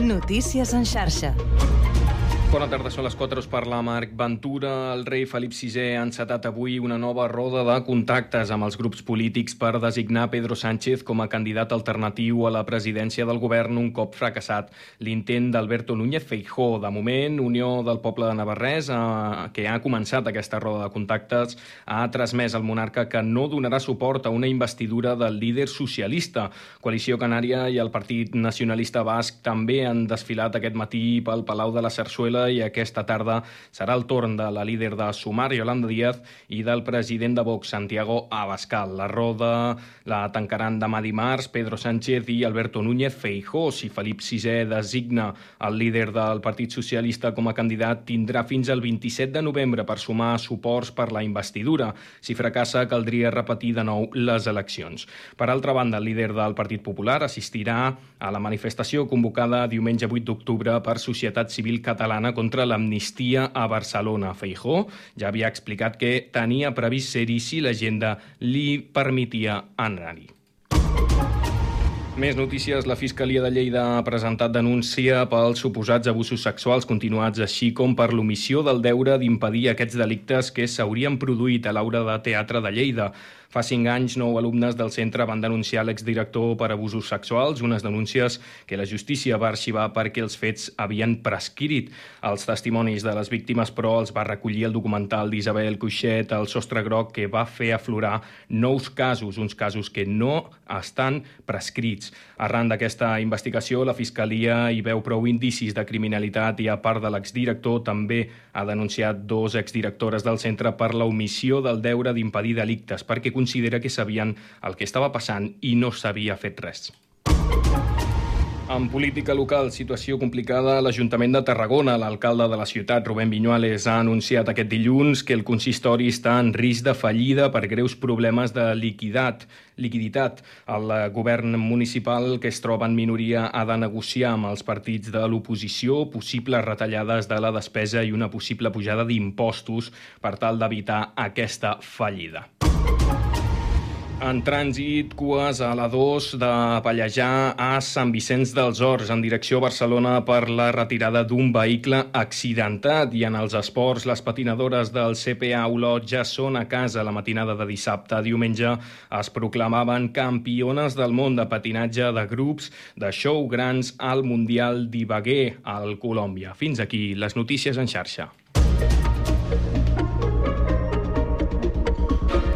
Notícies en xarxa. Bona tarda, són les 4, us parla Marc Ventura. El rei Felip VI ha encetat avui una nova roda de contactes amb els grups polítics per designar Pedro Sánchez com a candidat alternatiu a la presidència del govern un cop fracassat l'intent d'Alberto Núñez Feijó. De moment, Unió del Poble de Navarrès, eh, que ha començat aquesta roda de contactes, ha transmès al monarca que no donarà suport a una investidura del líder socialista. Coalició Canària i el Partit Nacionalista Basc també han desfilat aquest matí pel Palau de la Sarsuela Venezuela i aquesta tarda serà el torn de la líder de Sumar, Yolanda Díaz, i del president de Vox, Santiago Abascal. La roda la tancaran demà dimarts Pedro Sánchez i Alberto Núñez Feijó. Si Felip VI designa el líder del Partit Socialista com a candidat, tindrà fins al 27 de novembre per sumar suports per la investidura. Si fracassa, caldria repetir de nou les eleccions. Per altra banda, el líder del Partit Popular assistirà a la manifestació convocada diumenge 8 d'octubre per Societat Civil Catalana setmana contra l'amnistia a Barcelona. Feijó ja havia explicat que tenia previst ser-hi si l'agenda li permetia anar-hi. Més notícies. La Fiscalia de Lleida ha presentat denúncia pels suposats abusos sexuals continuats, així com per l'omissió del deure d'impedir aquests delictes que s'haurien produït a l'aura de teatre de Lleida. Fa cinc anys, nou alumnes del centre van denunciar l'exdirector per abusos sexuals, unes denúncies que la justícia va arxivar perquè els fets havien prescrit. Els testimonis de les víctimes, però, els va recollir el documental d'Isabel Cuixet, El sostre groc, que va fer aflorar nous casos, uns casos que no estan prescrits. Arran d'aquesta investigació, la Fiscalia hi veu prou indicis de criminalitat i, a part de l'exdirector, també ha denunciat dos exdirectores del centre per la omissió del deure d'impedir delictes, perquè considera que sabien el que estava passant i no s'havia fet res. En política local, situació complicada a l'Ajuntament de Tarragona. L'alcalde de la ciutat, Rubén Viñuales, ha anunciat aquest dilluns que el consistori està en risc de fallida per greus problemes de liquidat, liquiditat. El govern municipal, que es troba en minoria, ha de negociar amb els partits de l'oposició possibles retallades de la despesa i una possible pujada d'impostos per tal d'evitar aquesta fallida. En trànsit, cues a la 2 de Pallejà a Sant Vicenç dels Horts, en direcció a Barcelona per la retirada d'un vehicle accidentat. I en els esports, les patinadores del CPA Olot ja són a casa la matinada de dissabte. Diumenge es proclamaven campiones del món de patinatge de grups de show grans al Mundial d'Ibagué al Colòmbia. Fins aquí les notícies en xarxa.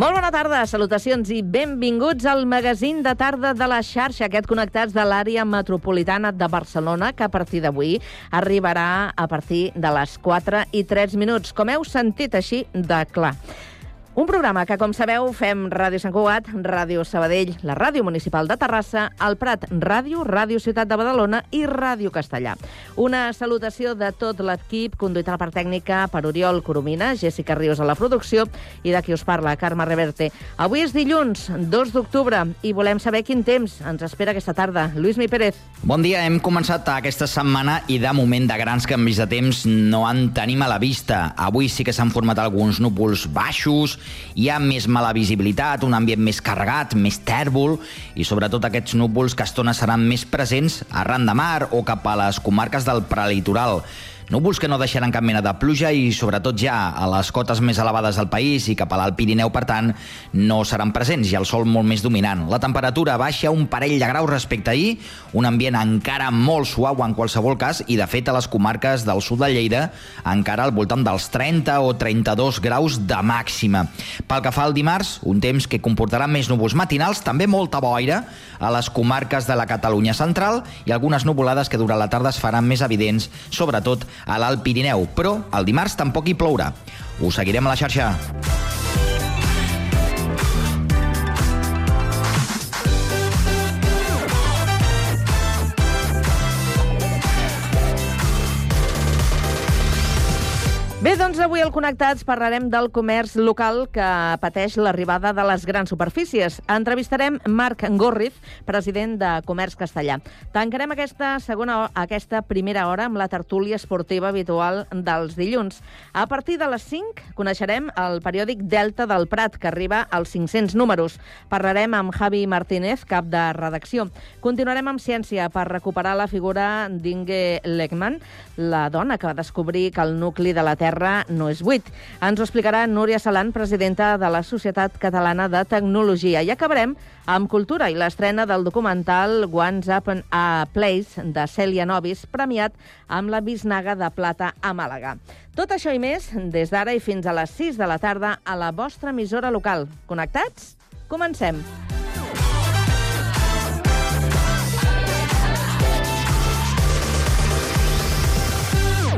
Molt bona tarda, salutacions i benvinguts al magazín de tarda de la xarxa, aquest connectats de l'àrea metropolitana de Barcelona, que a partir d'avui arribarà a partir de les 4 i 3 minuts. Com heu sentit així de clar. Un programa que, com sabeu, fem Ràdio Sant Cugat, Ràdio Sabadell, la Ràdio Municipal de Terrassa, el Prat Ràdio, Ràdio Ciutat de Badalona i Ràdio Castellà. Una salutació de tot l'equip, conduït a la part tècnica per Oriol Coromina, Jessica Rius a la producció i de qui us parla, Carme Reverte. Avui és dilluns, 2 d'octubre, i volem saber quin temps ens espera aquesta tarda. Lluís Mi Pérez. Bon dia, hem començat aquesta setmana i de moment de grans canvis de temps no en tenim a la vista. Avui sí que s'han format alguns núvols baixos, hi ha més mala visibilitat, un ambient més carregat, més tèrbol i sobretot aquests núvols que a estona seran més presents arran de mar o cap a les comarques del prelitoral. Núvols que no deixaran cap mena de pluja i, sobretot ja, a les cotes més elevades del país i cap a l'Alt Pirineu, per tant, no seran presents i el sol molt més dominant. La temperatura baixa un parell de graus respecte a ahir, un ambient encara molt suau en qualsevol cas i, de fet, a les comarques del sud de Lleida encara al voltant dels 30 o 32 graus de màxima. Pel que fa al dimarts, un temps que comportarà més núvols matinals, també molta boira a les comarques de la Catalunya central i algunes nuvolades que durant la tarda es faran més evidents, sobretot a l'Alt Pirineu, però el dimarts tampoc hi plourà. Us seguirem a la xarxa. Doncs avui al Connectats parlarem del comerç local que pateix l'arribada de les grans superfícies. Entrevistarem Marc Gorriz, president de Comerç Castellà. Tancarem aquesta segona aquesta primera hora amb la tertúlia esportiva habitual dels dilluns. A partir de les 5 coneixerem el periòdic Delta del Prat, que arriba als 500 números. Parlarem amb Javi Martínez, cap de redacció. Continuarem amb ciència per recuperar la figura d'Inge Legman, la dona que va descobrir que el nucli de la Terra No és buit. Ens ho explicarà Núria Salant, presidenta de la Societat Catalana de Tecnologia. I acabarem amb cultura i l'estrena del documental Once Upon a Place de Cèlia Novis, premiat amb la Bisnaga de Plata a Màlaga. Tot això i més des d'ara i fins a les 6 de la tarda a la vostra emissora local. Connectats? Comencem.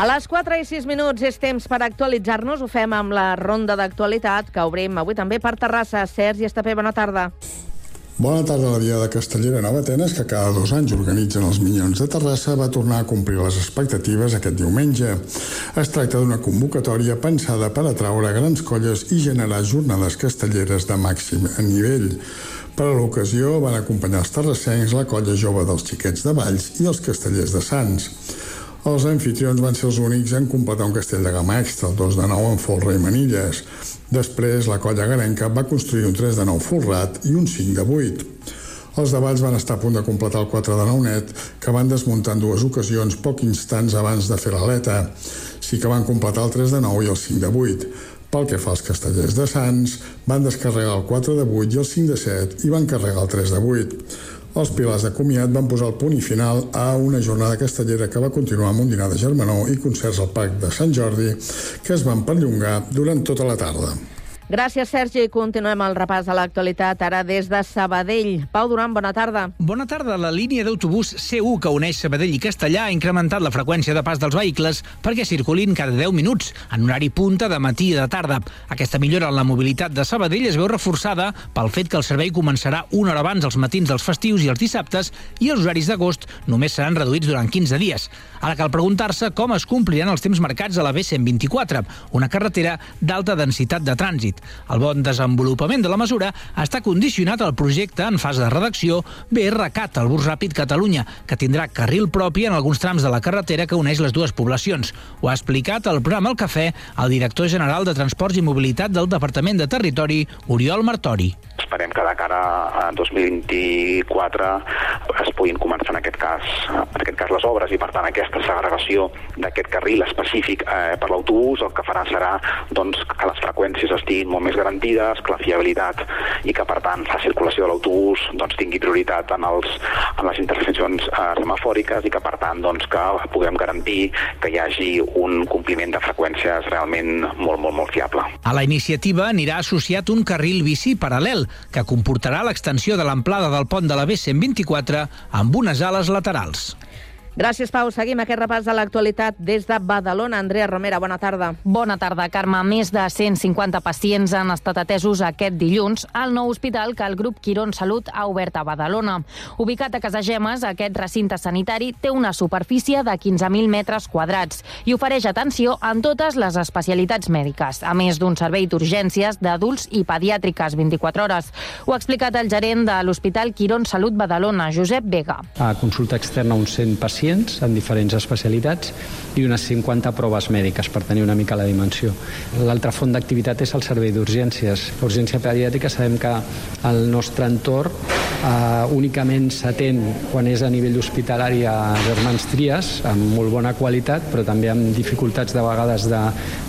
A les 4 i 6 minuts és temps per actualitzar-nos. Ho fem amb la ronda d'actualitat que obrim avui també per Terrassa. Sergi Estapé, bona tarda. Bona tarda. La Diada Castellera Nova Atenes, que cada dos anys organitzen els Minyons de Terrassa, va tornar a complir les expectatives aquest diumenge. Es tracta d'una convocatòria pensada per atraure grans colles i generar jornades castelleres de màxim nivell. Per a l'ocasió van acompanyar els terrassencs, la colla jove dels xiquets de Valls i els castellers de Sants. Els anfitrions van ser els únics en completar un castell de gamma extra, el 2 de 9 en folre i manilles. Després, la colla garenca va construir un 3 de 9 folrat i un 5 de 8. Els davants van estar a punt de completar el 4 de 9 net, que van desmuntar en dues ocasions poc instants abans de fer l'aleta. Sí que van completar el 3 de 9 i el 5 de 8. Pel que fa als castellers de Sants, van descarregar el 4 de 8 i el 5 de 7 i van carregar el 3 de 8. Els pilars de comiat van posar el punt i final a una jornada castellera que va continuar amb un dinar de germanor i concerts al Parc de Sant Jordi que es van perllongar durant tota la tarda. Gràcies, Sergi. Continuem el repàs de l'actualitat ara des de Sabadell. Pau Duran, bona tarda. Bona tarda. La línia d'autobús C1 que uneix Sabadell i Castellà ha incrementat la freqüència de pas dels vehicles perquè circulin cada 10 minuts, en horari punta de matí i de tarda. Aquesta millora en la mobilitat de Sabadell es veu reforçada pel fet que el servei començarà una hora abans els matins dels festius i els dissabtes i els horaris d'agost només seran reduïts durant 15 dies. Ara cal preguntar-se com es compliran els temps marcats a la B124, una carretera d'alta densitat de trànsit. El bon desenvolupament de la mesura està condicionat al projecte en fase de redacció BRCAT, el Bus Ràpid Catalunya, que tindrà carril propi en alguns trams de la carretera que uneix les dues poblacions. Ho ha explicat al programa El Cafè el director general de Transports i Mobilitat del Departament de Territori, Oriol Martori. Esperem que de cara a 2024 es puguin començar en aquest cas, en aquest cas les obres i per tant aquesta segregació d'aquest carril específic eh, per l'autobús el que farà serà doncs, que les freqüències estiguin molt més garantides, que la fiabilitat i que per tant la circulació de l'autobús doncs, tingui prioritat en, els, en les interseccions eh, semafòriques i que per tant doncs, que puguem garantir que hi hagi un compliment de freqüències realment molt, molt, molt fiable. A la iniciativa anirà associat un carril bici paral·lel que comportarà l'extensió de l'amplada del pont de la B124 amb unes ales laterals. Gràcies, Pau. Seguim aquest repàs de l'actualitat des de Badalona. Andrea Romera, bona tarda. Bona tarda, Carme. Més de 150 pacients han estat atesos aquest dilluns al nou hospital que el grup Quirón Salut ha obert a Badalona. Ubicat a Casagemes, aquest recinte sanitari té una superfície de 15.000 metres quadrats i ofereix atenció en totes les especialitats mèdiques, a més d'un servei d'urgències d'adults i pediàtriques 24 hores. Ho ha explicat el gerent de l'Hospital Quirón Salut Badalona, Josep Vega. A consulta externa uns 100 pacients pacients en diferents especialitats i unes 50 proves mèdiques per tenir una mica la dimensió. L'altra font d'activitat és el servei d'urgències. L'urgència pediàtrica sabem que el nostre entorn eh, únicament s'atén quan és a nivell hospitalari a Germans Trias, amb molt bona qualitat, però també amb dificultats de vegades de,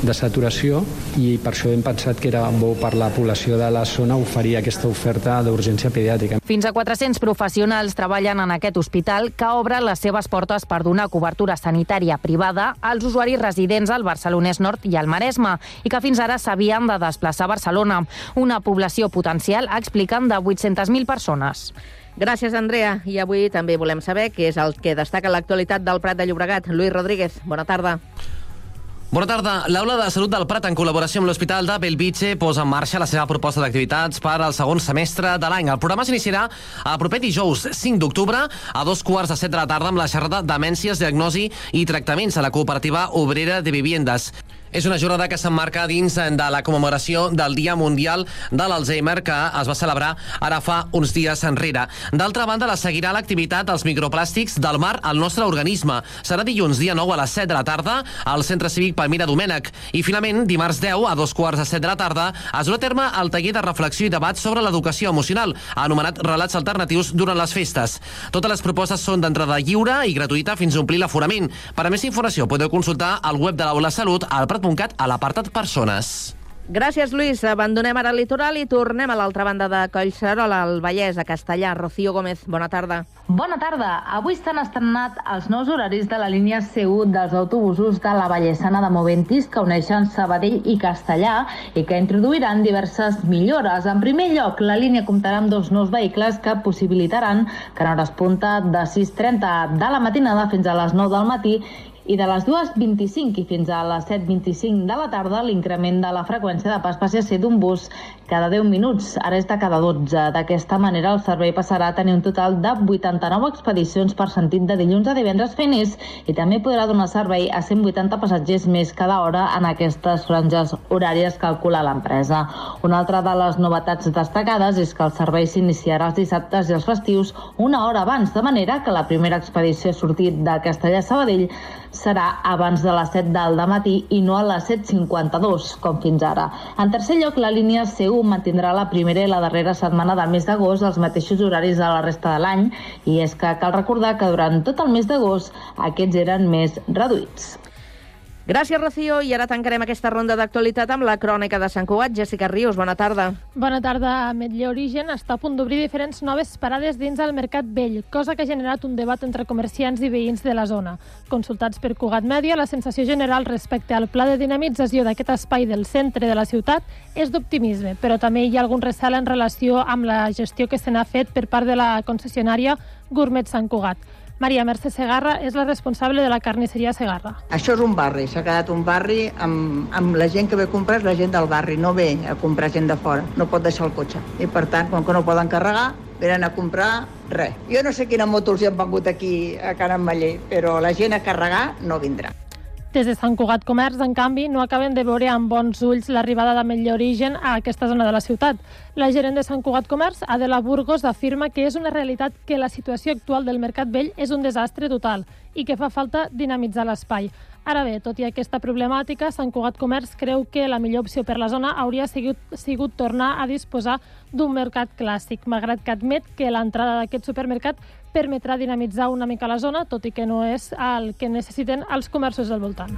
de saturació i per això hem pensat que era bo per la població de la zona oferir aquesta oferta d'urgència pediàtrica. Fins a 400 professionals treballen en aquest hospital que obre les seves portes per donar cobertura sanitària privada als usuaris residents al Barcelonès Nord i al Maresme i que fins ara s'havien de desplaçar a Barcelona. Una població potencial, expliquen, de 800.000 persones. Gràcies, Andrea. I avui també volem saber què és el que destaca l'actualitat del Prat de Llobregat. Lluís Rodríguez, bona tarda. Bona tarda. L'Aula de Salut del Prat, en col·laboració amb l'Hospital de Belvitge, posa en marxa la seva proposta d'activitats per al segon semestre de l'any. El programa s'iniciarà el proper dijous 5 d'octubre a dos quarts de set de la tarda amb la xerrada Demències, Diagnosi i Tractaments a la cooperativa obrera de viviendes. És una jornada que s'emmarca dins de la commemoració del Dia Mundial de l'Alzheimer que es va celebrar ara fa uns dies enrere. D'altra banda, la seguirà l'activitat dels microplàstics del mar al nostre organisme. Serà dilluns, dia 9 a les 7 de la tarda al Centre Cívic Palmira Domènec. I finalment, dimarts 10 a dos quarts de 7 de la tarda es durà a terme el taller de reflexió i debat sobre l'educació emocional, anomenat Relats Alternatius durant les festes. Totes les propostes són d'entrada lliure i gratuïta fins a omplir l'aforament. Per a més informació podeu consultar el web de l'Aula Salut al Montcat a l'apartat Persones. Gràcies, Lluís. Abandonem ara el litoral i tornem a l'altra banda de Collserola, al Vallès, a Castellà. Rocío Gómez, bona tarda. Bona tarda. Avui s'han estrenat els nous horaris de la línia C1 dels autobusos de la Vallesana de Moventis que uneixen Sabadell i Castellà i que introduiran diverses millores. En primer lloc, la línia comptarà amb dos nous vehicles que possibilitaran que en hores punta de 6.30 de la matinada fins a les 9 del matí i de les 2.25 i fins a les 7.25 de la tarda l'increment de la freqüència de pas passi a ser d'un bus cada 10 minuts, ara és de cada 12. D'aquesta manera el servei passarà a tenir un total de 89 expedicions per sentit de dilluns a divendres fent i també podrà donar servei a 180 passatgers més cada hora en aquestes franges horàries calcula l'empresa. Una altra de les novetats destacades és que el servei s'iniciarà els dissabtes i els festius una hora abans, de manera que la primera expedició sortit de Castellà-Sabadell serà abans de les 7 del matí i no a les 7.52, com fins ara. En tercer lloc, la línia C1 mantindrà la primera i la darrera setmana del mes d'agost els mateixos horaris de la resta de l'any i és que cal recordar que durant tot el mes d'agost aquests eren més reduïts. Gràcies, Rocío. I ara tancarem aquesta ronda d'actualitat amb la crònica de Sant Cugat. Jessica Rius, bona tarda. Bona tarda. Metlle Origen està a punt d'obrir diferents noves parades dins el Mercat Vell, cosa que ha generat un debat entre comerciants i veïns de la zona. Consultats per Cugat Mèdia, la sensació general respecte al pla de dinamització d'aquest espai del centre de la ciutat és d'optimisme, però també hi ha algun recel en relació amb la gestió que se n'ha fet per part de la concessionària Gourmet Sant Cugat. Maria Mercè Segarra és la responsable de la carnisseria Segarra. Això és un barri, s'ha quedat un barri amb, amb la gent que ve a comprar és la gent del barri, no ve a comprar gent de fora, no pot deixar el cotxe. I per tant, com que no poden carregar, venen a comprar res. Jo no sé quina moto els hi han vengut aquí a Can Ametller, però la gent a carregar no vindrà. Des de Sant Cugat Comerç, en canvi, no acaben de veure amb bons ulls l'arribada d'Ametlla Origen a aquesta zona de la ciutat. La gerent de Sant Cugat Comerç, Adela Burgos, afirma que és una realitat que la situació actual del Mercat Vell és un desastre total i que fa falta dinamitzar l'espai. Ara bé, tot i aquesta problemàtica, Sant Cugat Comerç creu que la millor opció per la zona hauria sigut, sigut tornar a disposar d'un mercat clàssic, malgrat que admet que l'entrada d'aquest supermercat permetrà dinamitzar una mica la zona, tot i que no és el que necessiten els comerços del voltant.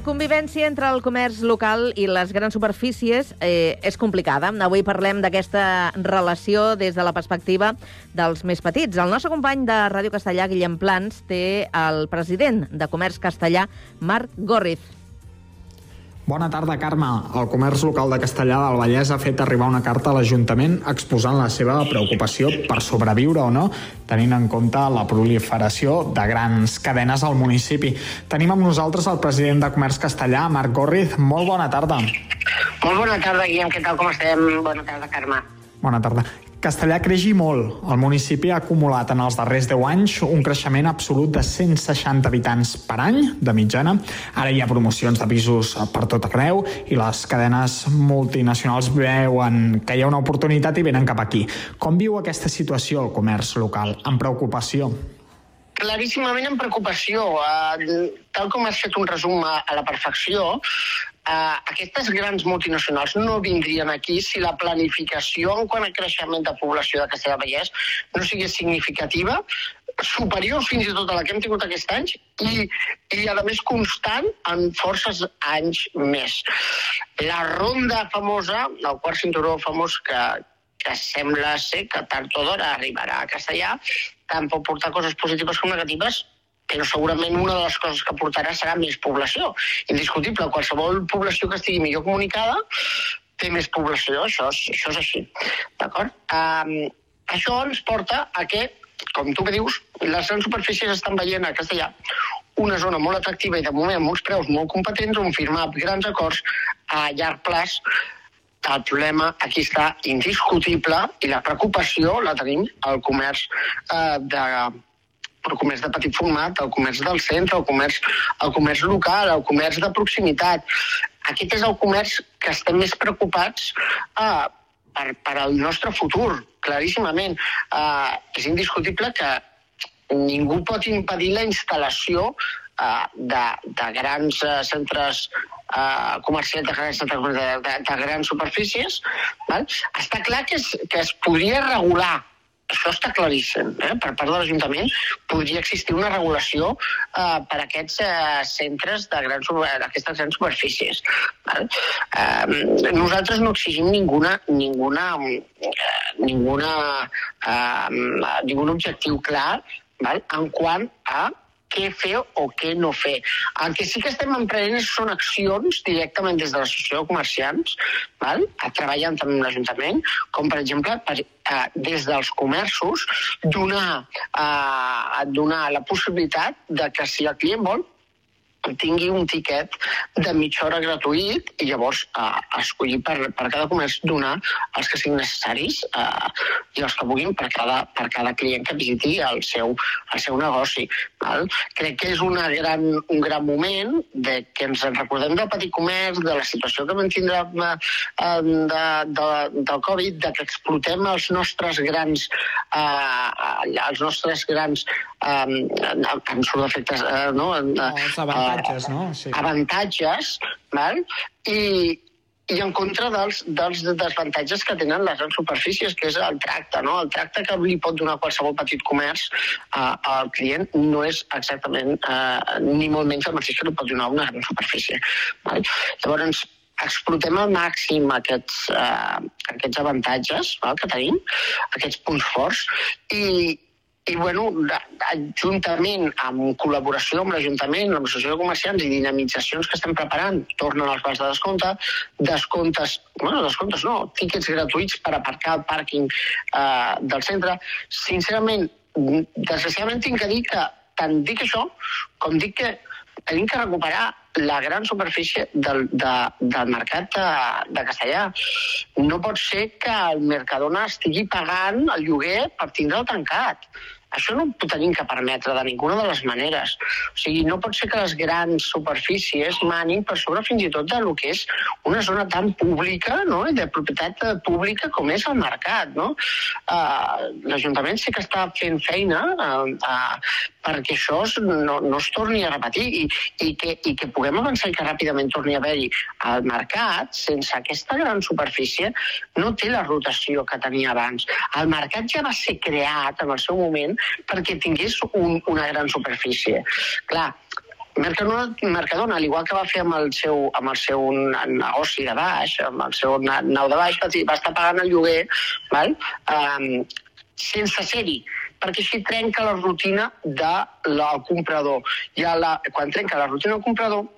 Convivència entre el comerç local i les grans superfícies eh, és complicada. Avui parlem d'aquesta relació des de la perspectiva dels més petits. El nostre company de Ràdio Castellà, Guillem Plans, té el president de Comerç Castellà, Marc Gorriz. Bona tarda, Carme. El comerç local de Castellà del Vallès ha fet arribar una carta a l'Ajuntament exposant la seva preocupació per sobreviure o no, tenint en compte la proliferació de grans cadenes al municipi. Tenim amb nosaltres el president de Comerç Castellà, Marc Gorriz. Molt bona tarda. Molt bona tarda, Guillem. Què tal, com estem? Bona tarda, Carme. Bona tarda. Castellà creixi molt. El municipi ha acumulat en els darrers 10 anys un creixement absolut de 160 habitants per any, de mitjana. Ara hi ha promocions de pisos per tot arreu i les cadenes multinacionals veuen que hi ha una oportunitat i venen cap aquí. Com viu aquesta situació el comerç local? Amb preocupació? Claríssimament amb preocupació. Uh, tal com has fet un resum a la perfecció, uh, aquestes grans multinacionals no vindrien aquí si la planificació en quant a creixement de població de Castellà Vallès no sigués significativa, superior fins i tot a la que hem tingut aquest any i, i a més constant en forces anys més. La ronda famosa, el quart cinturó famós que, que sembla ser que tard o d'hora arribarà a Castellà, tant pot portar coses positives com negatives, però segurament una de les coses que portarà serà més població. Indiscutible, qualsevol població que estigui millor comunicada té més població, això és, això és així. D'acord? Um, això ens porta a que, com tu que dius, les grans superfícies estan veient a Castellà una zona molt atractiva i de moment amb uns preus molt competents on firmar grans acords a llarg plaç el problema aquí està indiscutible i la preocupació la tenim al comerç eh, de, el comerç de petit format, el comerç del centre, el comerç, el comerç local, el comerç de proximitat. Aquest és el comerç que estem més preocupats eh, per, per al nostre futur, claríssimament. Eh, és indiscutible que ningú pot impedir la instal·lació eh, de, de grans eh, centres eh, comercials, de grans, de, de, de grans superfícies. Val? Està clar que es, que es podria regular això està claríssim. Eh? Per part de l'Ajuntament podria existir una regulació eh, per a aquests eh, centres de grans, aquestes grans superfícies. Val? Eh, nosaltres no exigim ninguna, ninguna, eh, ninguna, eh, ningun objectiu clar val? en quant a què fer o què no fer. El que sí que estem emprenent són accions directament des de l'associació de comerciants, val? treballant amb l'Ajuntament, com per exemple per, eh, des dels comerços donar, eh, donar la possibilitat de que si el client vol tingui un tiquet de mitja hora gratuït i llavors eh, escollir per, per cada comerç donar els que siguin necessaris eh, i els que vulguin per cada, per cada client que visiti el seu, el seu negoci. Val? Crec que és una gran, un gran moment de que ens en recordem del petit comerç, de la situació que vam tindre eh, de, de, del Covid, de que explotem els nostres grans eh, els nostres grans eh, en surt efectes eh, no? Els avantatges, no? Sí. avantatges val? I, i en contra dels, dels desavantatges que tenen les grans superfícies, que és el tracte. No? El tracte que li pot donar qualsevol petit comerç uh, al client no és exactament uh, ni molt menys el mateix que li pot donar una gran superfície. Val? Llavors, explotem al màxim aquests, uh, aquests avantatges val, que tenim, aquests punts forts, i, i bueno, juntament amb col·laboració amb l'Ajuntament, l'Associació de Comerciants i dinamitzacions que estem preparant, tornen als vals de descompte, descomptes, bueno, descomptes no, tíquets gratuïts per aparcar al pàrquing eh, del centre. Sincerament, desgraciadament tinc que dir que tant dic això com dic que tenim que recuperar la gran superfície del, de, del mercat de, de Castellà. No pot ser que el Mercadona estigui pagant el lloguer per tindre'l tancat. Això no ho tenim que permetre de ninguna de les maneres. O sigui, no pot ser que les grans superfícies manin per sobre fins i tot de lo que és una zona tan pública no? de propietat pública com és el mercat. No? Uh, L'Ajuntament sí que està fent feina uh, uh, perquè això no, no es torni a repetir i, i, que, i que puguem avançar i que ràpidament torni a haver-hi al mercat sense aquesta gran superfície no té la rotació que tenia abans. El mercat ja va ser creat en el seu moment perquè tingués un, una gran superfície. Clar, Mercadona, Mercadona, al igual que va fer amb el seu, amb el seu negoci de baix, amb el seu na- nau de baix, va estar pagant el lloguer val? Um, sense ser-hi, perquè així trenca la rutina del comprador. I a la, quan trenca la rutina del comprador,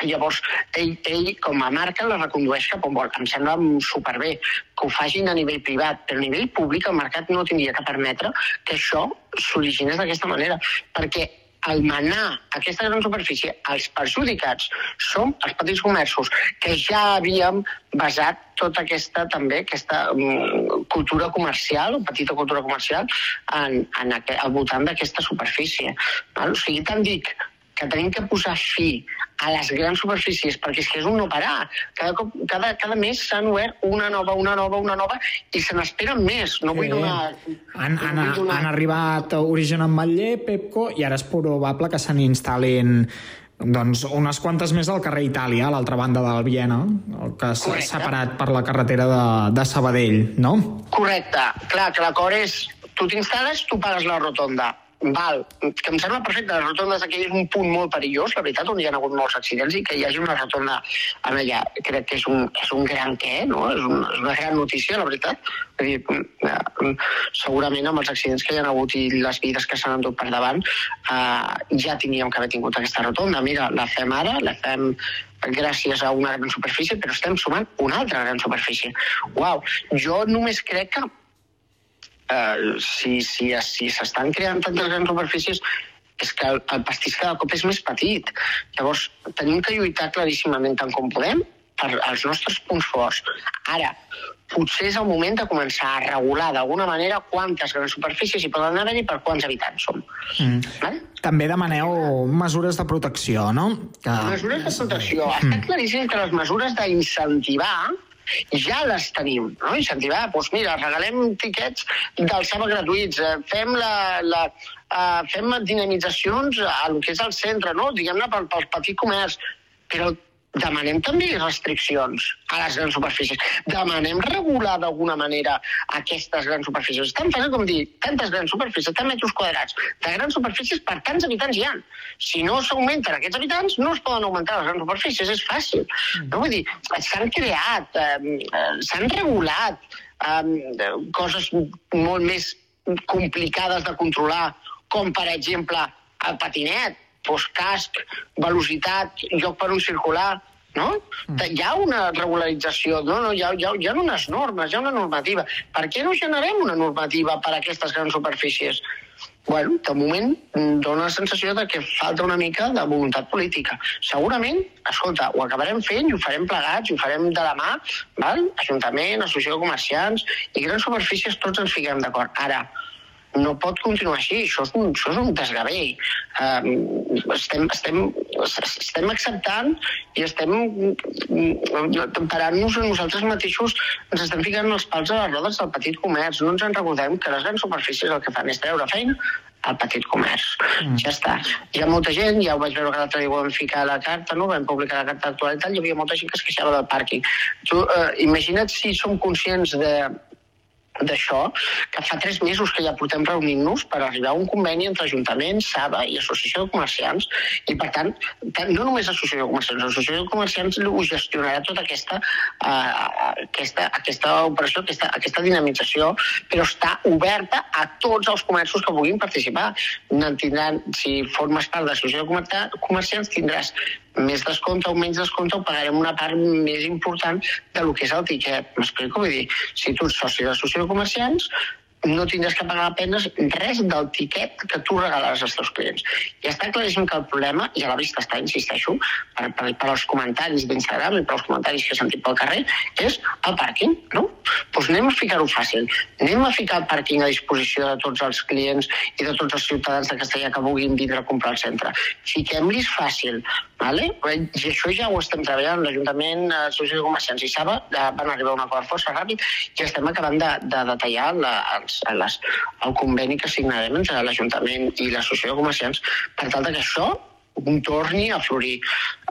Llavors, ell, ell com a marca la recondueix cap on vol. Em sembla superbé que ho facin a nivell privat, però a nivell públic el mercat no tindria que permetre que això s'originés d'aquesta manera, perquè al manar aquesta gran superfície, els perjudicats són els petits comerços, que ja havíem basat tota aquesta, també, aquesta um, cultura comercial, o petita cultura comercial, en, en aqu al voltant d'aquesta superfície. Val? O sigui, tant dic que tenim que posar fi a les grans superfícies, perquè és que és un no parar. Cada, cop, cada, cada mes s'han obert una nova, una nova, una nova, i se n'esperen més. No vull donar... Han, no han, vull donar- han arribat a Origen en Matller, Pepco, i ara és probable que se n'instal·lin doncs, unes quantes més al carrer Itàlia, a l'altra banda del Viena, el que s'ha separat per la carretera de, de Sabadell, no? Correcte. Clar, que l'acord és... Tu t'instal·les, tu pagues la rotonda. Val, que em sembla perfecte, les rotondes aquí és un punt molt perillós, la veritat, on hi ha hagut molts accidents i que hi hagi una rotonda en allà, crec que és un, és un gran què, no? És, un, és una gran notícia, la veritat. Vull dir, eh, segurament amb els accidents que hi ha hagut i les vides que s'han endut per davant, eh, ja tindríem que haver tingut aquesta rotonda. Mira, la fem ara, la fem gràcies a una gran superfície, però estem sumant una altra gran superfície. Uau, jo només crec que eh, si si si s'estan creant tantes grans superfícies és que el, el pastís cada cop és més petit. Llavors, tenim que lluitar claríssimament tant com podem per als nostres punts forts. Ara, potser és el moment de començar a regular d'alguna manera quantes grans superfícies hi poden haver i per quants habitants som. Mm. També demaneu mesures de protecció, no? Que... Mesures de protecció. Està claríssim que les mesures d'incentivar ja les tenim, no? Incentivar, doncs mira, regalem tiquets d'alçada gratuïts, eh, fem la, la, uh, fem dinamitzacions a lo que és el centre, no? Diguem-ne pel, pel petit comerç, però demanem també restriccions a les grans superfícies. Demanem regular d'alguna manera aquestes grans superfícies. Estan fent, com dir, tantes grans superfícies, tants metres quadrats de grans superfícies per tants habitants hi ha. Si no s'augmenten aquests habitants, no es poden augmentar les grans superfícies, és fàcil. No vull dir, s'han creat, eh, eh, s'han regulat eh, coses molt més complicades de controlar, com per exemple el patinet, doncs casc, velocitat, lloc per un circular, no? Hi ha una regularització, no, no, hi, ha, hi, ha, hi ha unes normes, hi ha una normativa. Per què no generem una normativa per a aquestes grans superfícies? Bueno, de moment mm, dona la sensació de que falta una mica de voluntat política. Segurament, escolta, ho acabarem fent i ho farem plegats, i ho farem de la mà, val? Ajuntament, associació de comerciants i grans superfícies, tots ens fiquem d'acord. Ara, no pot continuar així, això és un, això és un desgavell. Um, estem, estem, estem acceptant i estem mm, temperant-nos a nosaltres mateixos, ens estem ficant els pals a les rodes del petit comerç. No ens en recordem que les grans superfícies el que fan és treure feina al petit comerç. Mm. Ja està. Hi ha molta gent, ja ho vaig veure que l'altre dia ho vam ficar a la carta, no? vam publicar la carta d'actualitat, hi havia molta gent que es queixava del pàrquing. Tu, eh, imagina't si som conscients de, d'això, que fa tres mesos que ja portem reunint-nos per arribar a un conveni entre Ajuntament, SABA i Associació de Comerciants, i per tant, no només Associació de Comerciants, l'Associació de Comerciants ho gestionarà tota aquesta, uh, aquesta, aquesta operació, aquesta, aquesta dinamització, però està oberta a tots els comerços que vulguin participar. Tindran, si formes part de l'Associació de Comerciants, tindràs més descompte o menys descompte o pagarem una part més important de lo que és el tiquet. M'explico? Vull dir, si tu ets soci de l'associació de comerciants, no tindràs que pagar apenes res del tiquet que tu regalaràs als teus clients. I està claríssim que el problema, i a la vista està, insisteixo, per, per, per als comentaris d'Instagram i per als comentaris que he sentit pel carrer, és el pàrquing, no? Doncs anem a ficar-ho fàcil. Anem a ficar el pàrquing a disposició de tots els clients i de tots els ciutadans de Castellà que vulguin vindre a comprar al centre. Fiquem-los fàcil, Vale? I això ja ho estem treballant. L'Ajuntament, l'Associació de Comerciants i Saba van arribar a un acord força ràpid i estem acabant de, de detallar la, els, les, el conveni que signarem entre l'Ajuntament i l'Associació de Comerciants per tal que això torni a florir.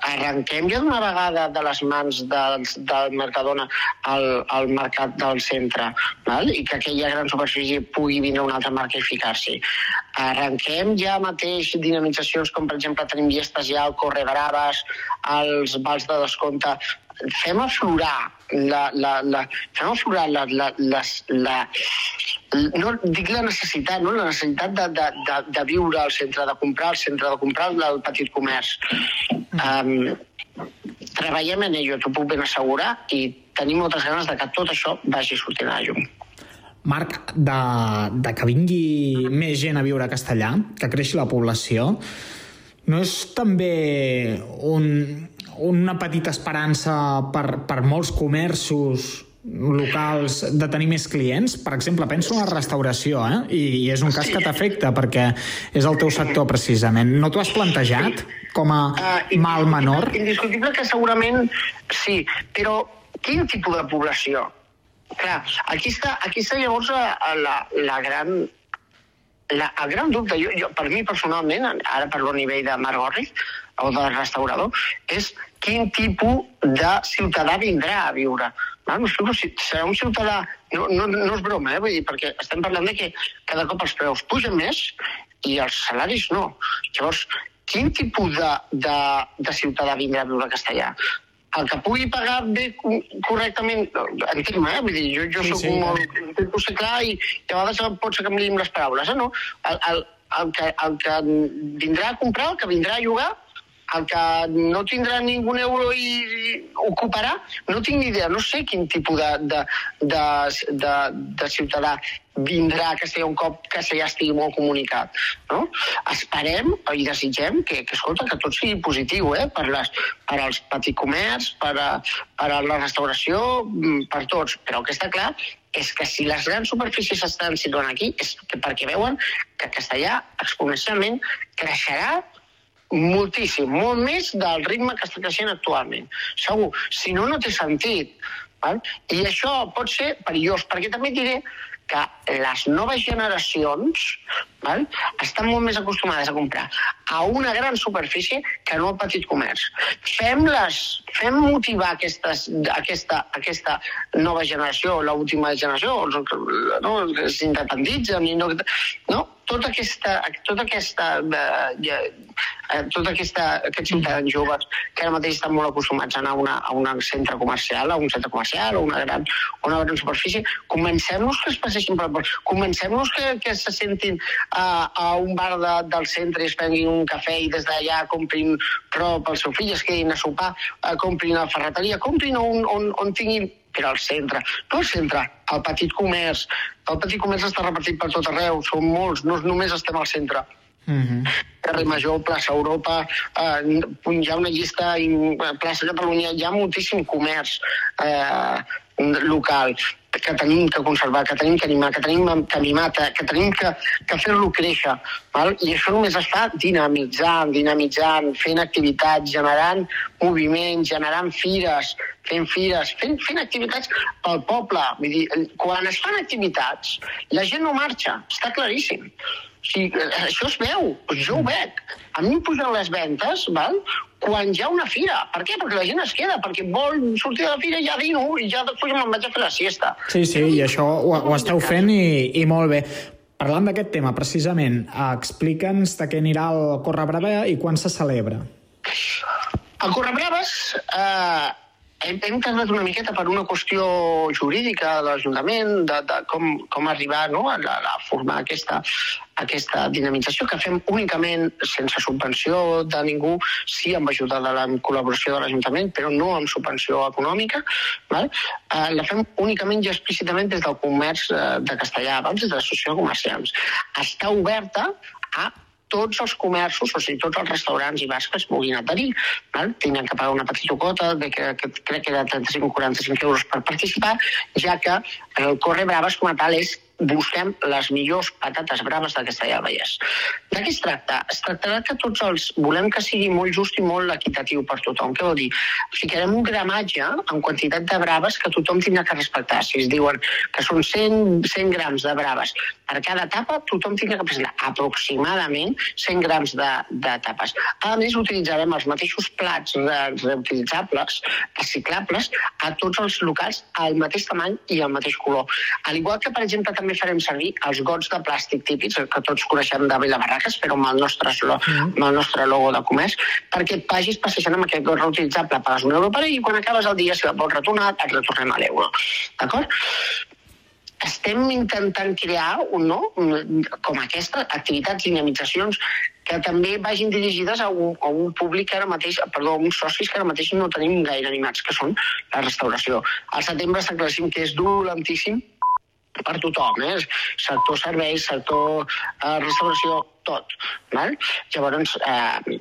Arrenquem ja d'una vegada de les mans del, del Mercadona al, al mercat del centre val? i que aquella gran superfície pugui vindre una altra marca i ficar-s'hi. Arrenquem ja mateix dinamitzacions com, per exemple, tenim llestes ja al Corre Braves, als vals de descompte, fem aflorar la, la, la, fem aflorar la, la, les, la, no dic la necessitat, no? la necessitat de, de, de, de viure al centre, de comprar al centre, de comprar al petit comerç. Um, treballem en ello, t'ho puc ben assegurar, i tenim moltes ganes de que tot això vagi sortint a la llum. Marc, de, de que vingui més gent a viure a Castellà, que creixi la població, no és també un, una petita esperança per, per molts comerços locals de tenir més clients? Per exemple, penso en la restauració, eh? I, i és un cas que t'afecta perquè és el teu sector precisament. No t'ho has plantejat com a mal menor? Indiscutible que segurament sí, però quin tipus de població? Clar, aquí està, aquí està llavors la, la, la gran la, el gran dubte, jo, jo, per mi personalment, ara parlo a nivell de Marc Gorriz, o de restaurador, és quin tipus de ciutadà vindrà a viure. Val? M'explico, si serà un ciutadà... No, no, no és broma, eh? Vull dir, perquè estem parlant de que cada cop els preus pugen més i els salaris no. Llavors, quin tipus de, de, de ciutadà vindrà a viure a Castellà? El que pugui pagar bé correctament, entenc, eh? Vull dir, jo, jo Sí, soc sí. molt... Intento ser clar i, i a vegades pot ser que em llim les paraules, eh? No? El, el, el, que, el que vindrà a comprar, el que vindrà a llogar, el que no tindrà ningú euro i, ocuparà, no tinc ni idea, no sé quin tipus de, de, de, de, de ciutadà vindrà a Castellà un cop Castellà estigui molt comunicat. No? Esperem i desitgem que, que, escolta, que tot sigui positiu eh? per, les, per als petits comerç, per a, per a la restauració, mm, per tots. Però el que està clar és que si les grans superfícies estan situant aquí és que perquè veuen que Castellà exponencialment creixerà moltíssim, molt més del ritme que està creixent actualment. Segur, si no, no té sentit. Val? I això pot ser perillós, perquè també diré que les noves generacions val? estan molt més acostumades a comprar a una gran superfície que no al petit comerç. Fem-les, fem motivar aquestes, aquesta, aquesta nova generació, l'última generació, no, els independitzen, i no, no? Tota aquesta, tota aquesta, eh, eh, tota aquesta, aquests ciutadans joves que ara mateix estan molt acostumats a anar a, una, a un centre comercial, a un centre comercial o una gran, una gran superfície, comencem-nos que es passeixin per... Comencem-nos que, que se sentin a, a un bar de, del centre i es prenguin un cafè i des d'allà comprin prop el seu fill, es quedin a sopar, eh, comprin a la ferreteria, comprin on, on, on tinguin però al centre, no al centre, al petit comerç. El petit comerç està repartit per tot arreu, són molts, no només estem al centre. Mm -hmm. Carrer Major, plaça Europa, eh, hi ha una llista, i, eh, plaça Catalunya, hi ha moltíssim comerç eh, local que tenim que conservar, que tenim que animar, que tenim que mimar, que que tenim que, que fer-lo créixer. Val? I això només es fa dinamitzant, dinamitzant, fent activitats, generant moviment, generant fires, fent fires, fent, fent activitats pel poble. Vull dir, quan es fan activitats, la gent no marxa, està claríssim. O sigui, això es veu, jo ho veig. A mi em pugen les ventes, val? Quan hi ha una fira. Per què? Perquè la gent es queda, perquè vol sortir de la fira i ja dino i ja després me'n vaig a fer la siesta. Sí, sí, i això ho, ho esteu fent i, i molt bé. Parlant d'aquest tema, precisament, eh, explica'ns de què anirà el Corre Brava i quan se celebra. El Correbraves eh, hem, hem tardat una miqueta per una qüestió jurídica de l'Ajuntament, de, de com, com arribar no, a, a, a formar aquesta, aquesta dinamització que fem únicament sense subvenció de ningú, sí amb ajuda de la col·laboració de l'Ajuntament, però no amb subvenció econòmica. Val? Eh, la fem únicament i explícitament des del comerç eh, de Castellà, val? des de l'associació de comerciants. Està oberta a tots els comerços, o sigui, tots els restaurants i bars que es puguin adherir. Val? Tindran que pagar una petita quota, de que, que crec que de 35 o 45 euros per participar, ja que el Corre Braves com a tal és busquem les millors patates braves de Castellà del Vallès. De què es tracta? Es tractarà que tots els... Volem que sigui molt just i molt equitatiu per tothom. Què vol dir? Ficarem un gramatge en quantitat de braves que tothom tindrà que respectar. Si es diuen que són 100, 100 grams de braves per cada tapa, tothom tindrà que presentar aproximadament 100 grams de, de tapes. A més, utilitzarem els mateixos plats re reutilitzables, reciclables, a tots els locals al mateix tamany i al mateix color. Al igual que, per exemple, també farem servir els gots de plàstic típics, que tots coneixem de Vilabarraques, però amb el nostre, amb el nostre logo de comerç, perquè et vagis passejant amb aquest got reutilitzable, pagues un euro per ell i quan acabes el dia, si el vols retornar, et retornem a l'euro. D'acord? estem intentant crear un, no, com aquesta, activitats, dinamitzacions que també vagin dirigides a un, a un públic que ara mateix, perdó, a uns socis que ara mateix no tenim gaire animats, que són la restauració. Al setembre està claríssim que és dolentíssim per tothom, eh? sector serveis, sector eh, restauració, tot. Val? Llavors, eh,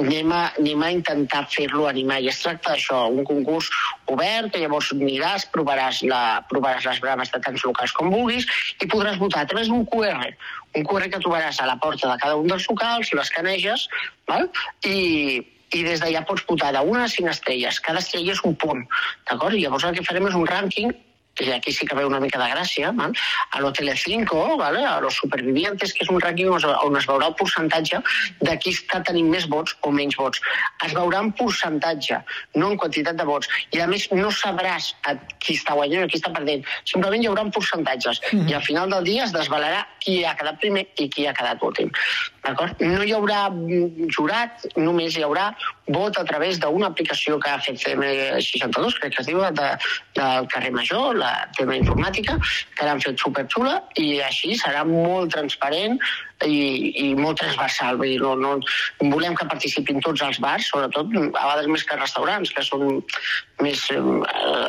anem a, anem a intentar fer-lo animar. I es tracta d'això, un concurs obert, que llavors aniràs, provaràs, la, provaràs les braves de tants locals com vulguis i podràs votar a través d'un QR. Un QR que trobaràs a la porta de cada un dels locals, l'escaneges, val? i, i des d'allà pots votar d'una a cinc estrelles. Cada estrella és un punt, d'acord? I llavors el que farem és un rànquing i aquí sí que veu una mica de gràcia, val? a lo Telecinco, vale? a los supervivientes, que és un rànquing on es, on es veurà el percentatge de qui està tenint més vots o menys vots. Es veurà en percentatge, no en quantitat de vots. I a més no sabràs a qui està guanyant o qui està perdent. Simplement hi haurà percentatges. Mm -hmm. I al final del dia es desvelarà qui ha quedat primer i qui ha quedat últim. D'acord? No hi haurà jurat, només hi haurà vot a través d'una aplicació que ha fet CM62, crec que es diu, de, del carrer Major, la tema informàtica, que l'han fet superxula i així serà molt transparent i, i molt transversal. Vull dir, no, no, volem que participin tots els bars, sobretot a vegades més que restaurants, que són més, eh,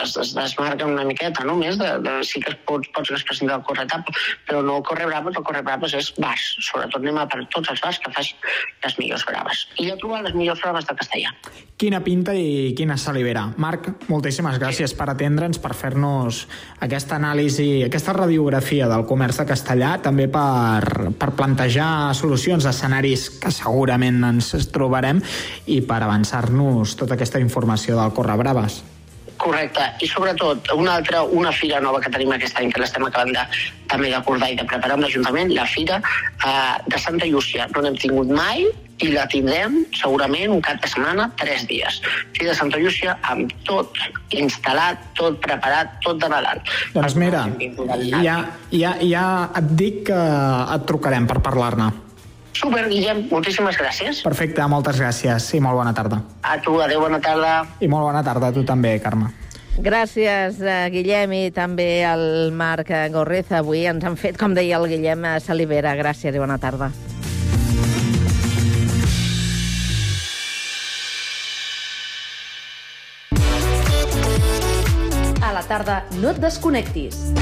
es, es desmarquen una miqueta, no? més de, de, sí que es pot, pots expressar el corretap, però no el corre braves, el corre braves és bars. Sobretot anem a per tots els bars que facin les millors braves. I jo trobar les millors braves de castellà. Quina pinta i quina salivera. Marc, moltíssimes gràcies per atendre'ns, per fer-nos aquesta anàlisi, aquesta radiografia del comerç de castellà, també per, per plantejar solucions, escenaris que segurament ens trobarem i per avançar-nos tota aquesta informació del Corre Braves. Correcte. I sobretot, una altra, una fira nova que tenim aquest any, que l'estem acabant de, també d'acordar i de preparar amb l'Ajuntament, la fira eh, de Santa Llúcia. No n'hem tingut mai i la tindrem segurament un cap de setmana, tres dies. Fira de Santa Llúcia amb tot instal·lat, tot preparat, tot de Nadal. Doncs mira, ja, ja, ja et dic que et trucarem per parlar-ne. Super, Guillem, moltíssimes gràcies. Perfecte, moltes gràcies i molt bona tarda. A tu, adeu, bona tarda. I molt bona tarda a tu també, Carme. Gràcies, eh, Guillem, i també al Marc Gorrez. Avui ens han fet, com deia el Guillem, a Salivera. Gràcies i bona tarda. Tarda no et desconnectis.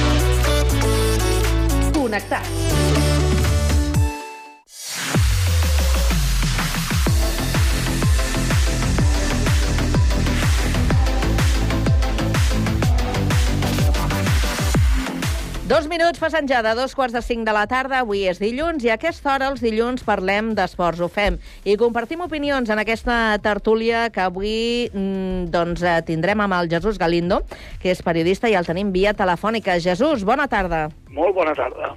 Connectats. Dos minuts passant ja de dos quarts de cinc de la tarda. Avui és dilluns i a aquesta hora, els dilluns, parlem d'esports. Ho fem i compartim opinions en aquesta tertúlia que avui mm, doncs, eh, tindrem amb el Jesús Galindo, que és periodista i el tenim via telefònica. Jesús, bona tarda. Molt bona tarda.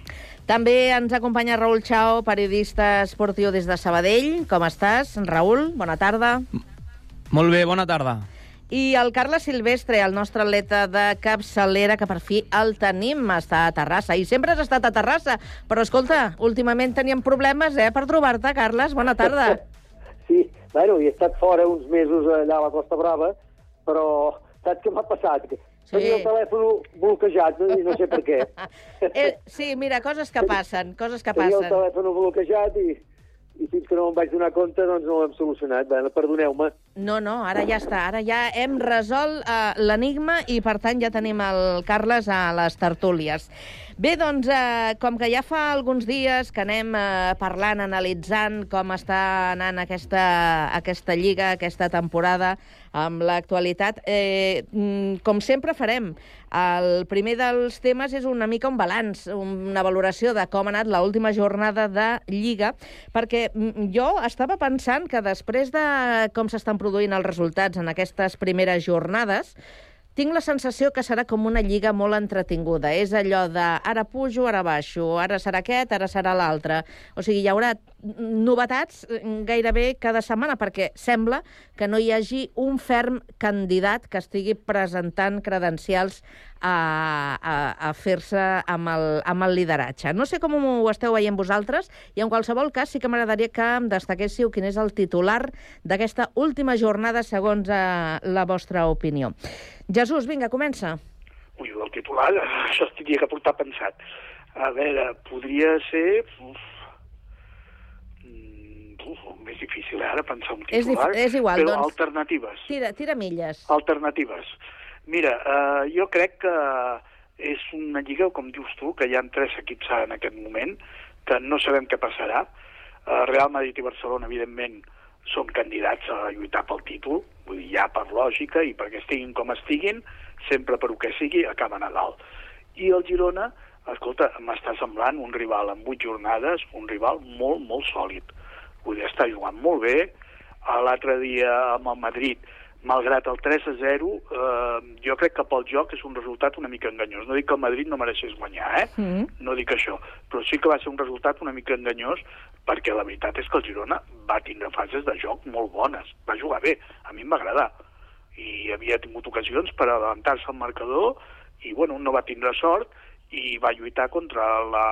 També ens acompanya Raül Chao, periodista esportiu des de Sabadell. Com estàs, Raül? Bona tarda. Molt bé, bona tarda. I el Carles Silvestre, el nostre atleta de capçalera, que per fi el tenim, està a Terrassa. I sempre has estat a Terrassa, però escolta, últimament teníem problemes eh, per trobar-te, Carles. Bona tarda. Sí, bueno, he estat fora uns mesos allà a la Costa Brava, però saps què m'ha passat? Sí. Tenia el telèfon bloquejat i no sé per què. Eh, sí, mira, coses que passen, coses que Tenia el passen. telèfon bloquejat i, i fins que no me'n vaig donar compte doncs no ho hem solucionat. Bé, perdoneu-me. No, no, ara ja està. Ara ja hem resolt uh, l'enigma i, per tant, ja tenim el Carles a les tertúlies. Bé, doncs, eh, com que ja fa alguns dies que anem eh, parlant, analitzant com està anant aquesta, aquesta lliga, aquesta temporada, amb l'actualitat, eh, mm, com sempre farem, el primer dels temes és una mica un balanç, una valoració de com ha anat l'última jornada de Lliga, perquè mm, jo estava pensant que després de com s'estan produint els resultats en aquestes primeres jornades, tinc la sensació que serà com una lliga molt entretinguda. És allò de ara pujo, ara baixo, ara serà aquest, ara serà l'altre. O sigui, hi haurà novetats gairebé cada setmana, perquè sembla que no hi hagi un ferm candidat que estigui presentant credencials a, a, a fer-se amb, el, amb el lideratge. No sé com ho esteu veient vosaltres, i en qualsevol cas sí que m'agradaria que em destaquéssiu quin és el titular d'aquesta última jornada segons eh, la vostra opinió. Jesús, vinga, comença. Ui, el titular, això es tindria que portar pensat. A veure, podria ser... Uf, mm, uf, més difícil eh, ara pensar un titular. És, és igual, però doncs... alternatives. Tira, tira milles. Alternatives. Mira, eh, jo crec que és una lliga, com dius tu, que hi ha tres equips en aquest moment, que no sabem què passarà. Eh, Real Madrid i Barcelona, evidentment, són candidats a lluitar pel títol, vull dir, ja per lògica i perquè estiguin com estiguin, sempre per que sigui, acaben a dalt. I el Girona, escolta, m'està semblant un rival en vuit jornades, un rival molt, molt sòlid. Vull dir, està jugant molt bé. L'altre dia amb el Madrid malgrat el 3 a 0, eh, jo crec que pel joc és un resultat una mica enganyós. No dic que el Madrid no mereixés guanyar, eh? Mm. No dic això. Però sí que va ser un resultat una mica enganyós perquè la veritat és que el Girona va tindre fases de joc molt bones. Va jugar bé, a mi em va agradar. I havia tingut ocasions per adelantar-se al marcador i, bueno, no va tindre sort i va lluitar contra la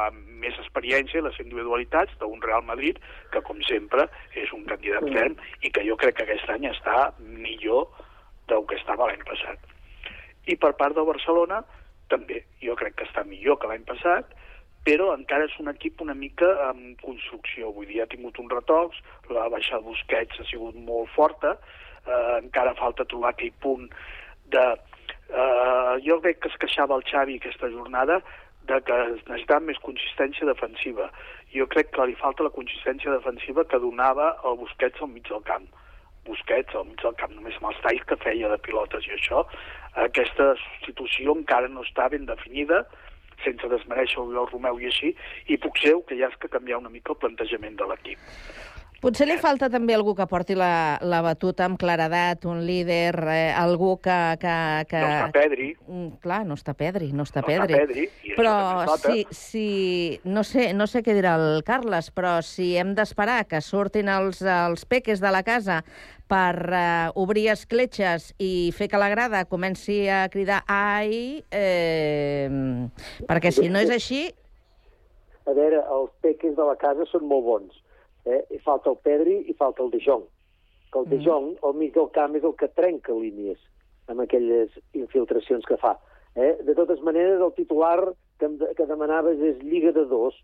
més experiència i les individualitats d'un Real Madrid que, com sempre, és un candidat ferm i que jo crec que aquest any està millor del que estava l'any passat. I per part del Barcelona, també, jo crec que està millor que l'any passat, però encara és un equip una mica en construcció. Vull dir, ha tingut uns retocs, la baixada de Busquets ha sigut molt forta, eh, encara falta trobar aquell punt de Uh, jo crec que es queixava el Xavi aquesta jornada de que necessitava més consistència defensiva. Jo crec que li falta la consistència defensiva que donava el Busquets al mig del camp. Busquets al mig del camp, només amb els talls que feia de pilotes i això, aquesta substitució encara no està ben definida, sense desmereixer el Romeu i així, i potser que ja és que canviar una mica el plantejament de l'equip. Potser li falta també algú que porti la, la batuta amb claredat, un líder, eh, algú que... que, que... No està Pedri. Mm, clar, no està Pedri, no està no Pedri. Està Pedri però si, si... No sé, no sé què dirà el Carles, però si hem d'esperar que surtin els, els peques de la casa per uh, obrir escletxes i fer que la grada comenci a cridar ai, eh, perquè si no és així... A veure, els peques de la casa són molt bons eh? I falta el Pedri i falta el De Jong. Que el De Mm. Jong, al mig del camp, és el que trenca línies amb aquelles infiltracions que fa. Eh? De totes maneres, el titular que, que demanaves és Lliga de dos,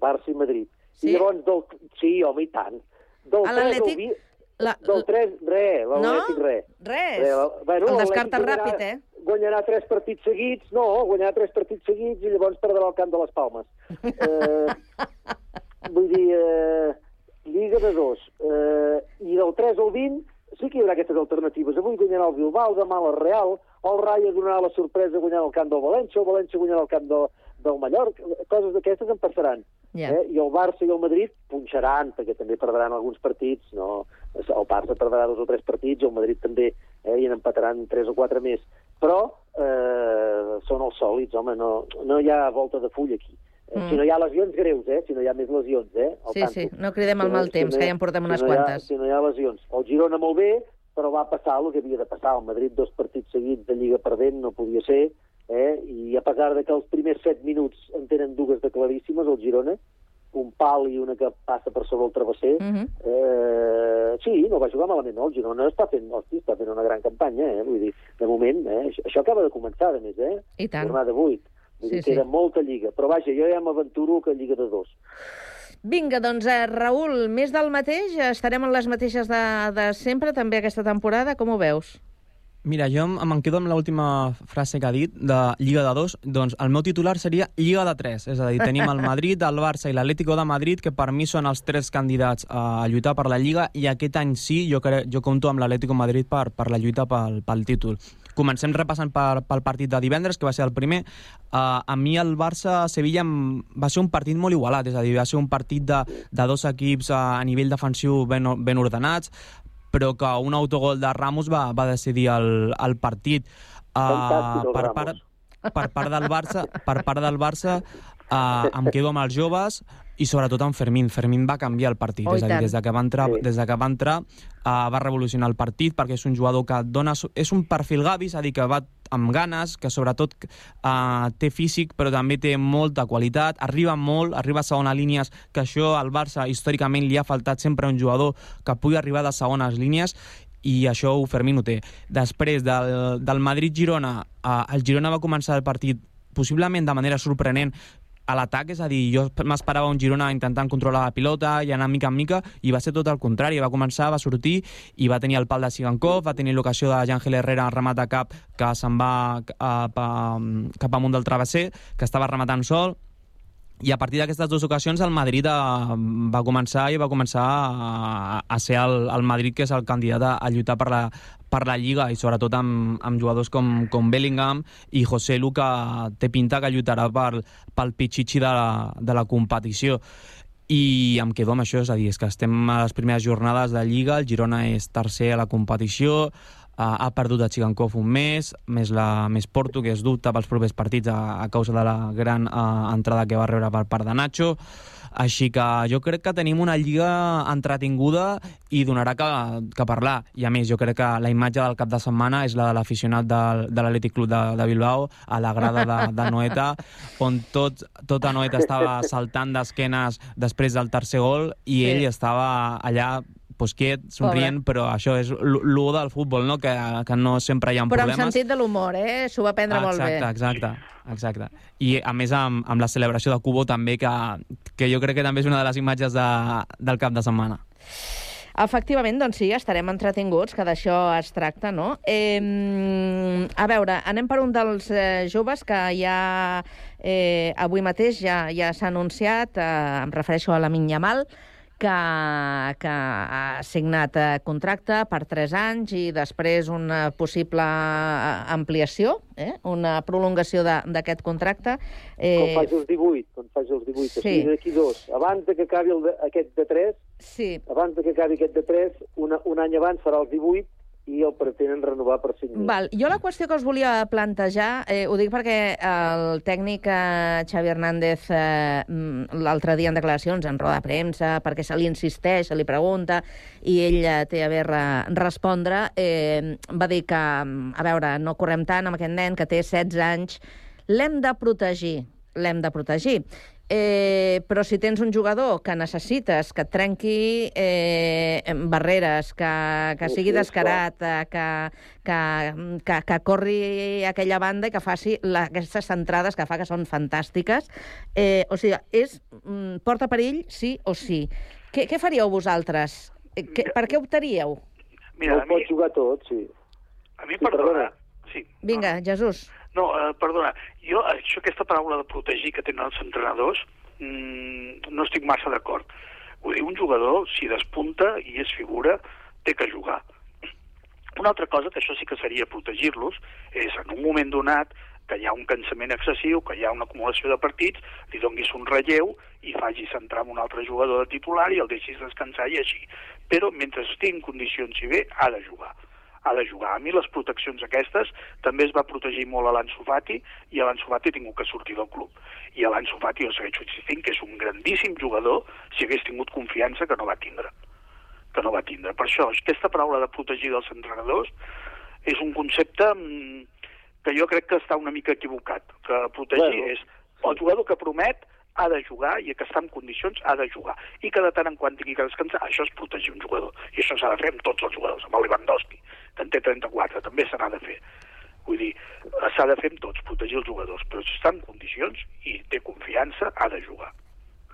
Barça i Madrid. Sí? I llavors, del, sí, home, i tant. Del A 3 al l'Atlètic- 20... La- Del 3, res, l'Atlètic, No? res. Res. Re, la- bueno, el l'Atlètic descartes guanyarà- ràpid, eh? Guanyarà tres partits seguits, no, guanyarà tres partits seguits i llavors perdrà el camp de les Palmes. Eh, vull dir, eh, Lliga de dos. Eh, I del 3 al 20 sí que hi haurà aquestes alternatives. Avui guanyarà el Bilbao, demà la Real, el Rayo donarà la sorpresa guanyant el camp del València, el València guanyarà el camp del, del Mallorca. Coses d'aquestes en passaran. Ja. Eh? I el Barça i el Madrid punxaran, perquè també perdran alguns partits. No? El Barça perdrà dos o tres partits, el Madrid també, eh? i n'empataran tres o quatre més. Però eh, són els sòlids, home, no, no hi ha volta de full aquí. Mm. Si no hi ha lesions greus, eh? Si no hi ha més lesions, eh? Al Sí, tanto. sí, no cridem el Si mal si temps, hi que ha- ja en portem unes si no hi ha- quantes. Si no hi ha lesions. El Girona molt bé, però va passar el que havia de passar. El Madrid dos partits seguits de Lliga perdent no podia ser, eh? i a pesar de que els primers set minuts en tenen dues de claríssimes, el Girona, un pal i una que passa per sobre el travesser, Mhm. eh, sí, no va jugar malament, no? El Girona està fent, hosti, està fent una gran campanya, eh? Vull dir, de moment, eh? Això, això acaba de començar, a més, eh? I tant. Jornada 8. Vull Sí, dir, sí. queda molta lliga. Però vaja, jo ja m'aventuro que lliga de dos. Vinga, doncs, eh, Raül, més del mateix? Estarem en les mateixes de, de sempre, també aquesta temporada? Com ho veus? Mira, jo em, quedo amb l'última frase que ha dit, de Lliga de dos. Doncs el meu titular seria Lliga de tres. És a dir, tenim el Madrid, el Barça i l'Atlético de Madrid, que per mi són els tres candidats a lluitar per la Lliga, i aquest any sí, jo, cre jo compto amb l'Atlético de Madrid per, per la lluita pel, pel títol. Comencem repassant per, pel partit de divendres, que va ser el primer. Uh, a mi el Barça-Sevilla va ser un partit molt igualat, és a dir, va ser un partit de, de dos equips uh, a nivell defensiu ben, ben ordenats, però que un autogol de Ramos va, va decidir el, el partit. Uh, per, part, per part del Barça, per part del Barça uh, em quedo amb els joves i sobretot amb Fermín. Fermín va canviar el partit, Oh, és a dir, des de que va entrar, Sí. des de que va, entrar uh, va revolucionar el partit perquè és un jugador que dona... És un perfil Gavi, és a dir, que va amb ganes, que sobretot uh, té físic, però també té molta qualitat, arriba molt, arriba a segona línies, que això al Barça històricament li ha faltat sempre un jugador que pugui arribar de segones línies, i això ho Fermín ho té. Després del, del Madrid-Girona, uh, el Girona va començar el partit possiblement de manera sorprenent a l'atac, és a dir, jo m'esperava un Girona intentant controlar la pilota i anar mica en mica, i va ser tot el contrari, va començar, va sortir i va tenir el pal de Sigankov, va tenir l'ocasió de Àngel Herrera en remat de cap que se'n va cap, a, cap amunt del travesser, que estava rematant sol, i a partir d'aquestes dues ocasions el Madrid eh, va començar i va començar a, a ser el, el Madrid que és el candidat a, a lluitar per la, per la Lliga i sobretot amb, amb jugadors com, com Bellingham i José Lu que té pinta que lluitarà per, pel pitxitxi de la, de la competició. I em quedo amb això, és a dir, és que estem a les primeres jornades de Lliga, el Girona és tercer a la competició, ha perdut a Chigankov un mes, més, la, més Porto, que es dubta pels propers partits a, a causa de la gran uh, entrada que va rebre per part de Nacho. Així que jo crec que tenim una lliga entretinguda i donarà que, que parlar. I a més, jo crec que la imatge del cap de setmana és la de l'aficionat del, de l'Atlètic Club de, de Bilbao a la grada de, de Noeta, on tot, tota Noeta estava saltant d'esquenes després del tercer gol i Sí. ell estava allà pues, quiet, somrient, però això és l- lo del futbol, no? que, que no sempre hi ha Però amb problemes. sentit de l'humor, eh? S'ho va prendre molt bé. Exacte, exacte, exacte. I a més amb, amb la celebració de Cubo també, que, que jo crec que també és una de les imatges de, del cap de setmana. Efectivament, doncs sí, estarem entretinguts, que d'això es tracta, no? Eh, a veure, anem per un dels eh, joves que ja eh, avui mateix ja, ja s'ha anunciat, eh, em refereixo a la Yamal, que, que ha signat eh, contracte per 3 anys i després una possible eh, ampliació, eh? una prolongació d'aquest contracte. Eh... Com faig els 18, com faig els 18, Sí. d'aquí dos. Abans de que acabi el de, aquest de 3, sí. abans de que acabi aquest de 3, una, un any abans farà els 18 i el pretenen renovar per 5 mesos. Val. Jo la qüestió que us volia plantejar, eh, ho dic perquè el tècnic eh, Xavi Hernández eh, mm, l'altre dia en declaracions, en roda de premsa, perquè se li insisteix, se li pregunta, i ell eh, té a veure respondre, eh, va dir que, mm, a veure, no correm tant amb aquest nen que té 16 anys, l'hem de protegir, l'hem de protegir. Eh, però si tens un jugador que necessites que et trenqui eh, barreres, que, que sigui descarat, eh, que, que, que, que corri a aquella banda i que faci la, aquestes centrades que fa que són fantàstiques, eh, o sigui, és, mm, porta perill sí o sí. Què, què faríeu vosaltres? Eh, què, per què optaríeu? Mira, no mi, pot jugar tot, sí. a mi Sí, perdona, sí, Vinga, Jesús. No, eh, perdona, jo això, aquesta paraula de protegir que tenen els entrenadors, mm, no estic massa d'acord. Vull dir, un jugador, si despunta i és figura, té que jugar. Una altra cosa, que això sí que seria protegir-los, és en un moment donat que hi ha un cansament excessiu, que hi ha una acumulació de partits, li donguis un relleu i facis entrar amb un altre jugador de titular i el deixis descansar i així. Però mentre estigui en condicions i bé, ha de jugar ha de jugar. A mi les proteccions aquestes també es va protegir molt a l'Anso Fati i a l'Anso Fati ha tingut que sortir del club. I a l'Anso Fati jo segueixo insistint que és un grandíssim jugador si hagués tingut confiança que no va tindre que no va tindre. Per això, aquesta paraula de protegir dels entrenadors és un concepte mm, que jo crec que està una mica equivocat. Que protegir Bueno, és el jugador que promet ha de jugar i que està en condicions ha de jugar. I que de tant en quant tingui que descansar, això és protegir un jugador. I això s'ha de fer amb tots els jugadors, amb el Lewandowski, que en té 34, també se n'ha de fer. Vull dir, s'ha de fer amb tots, protegir els jugadors, però si està en condicions i té confiança, ha de jugar.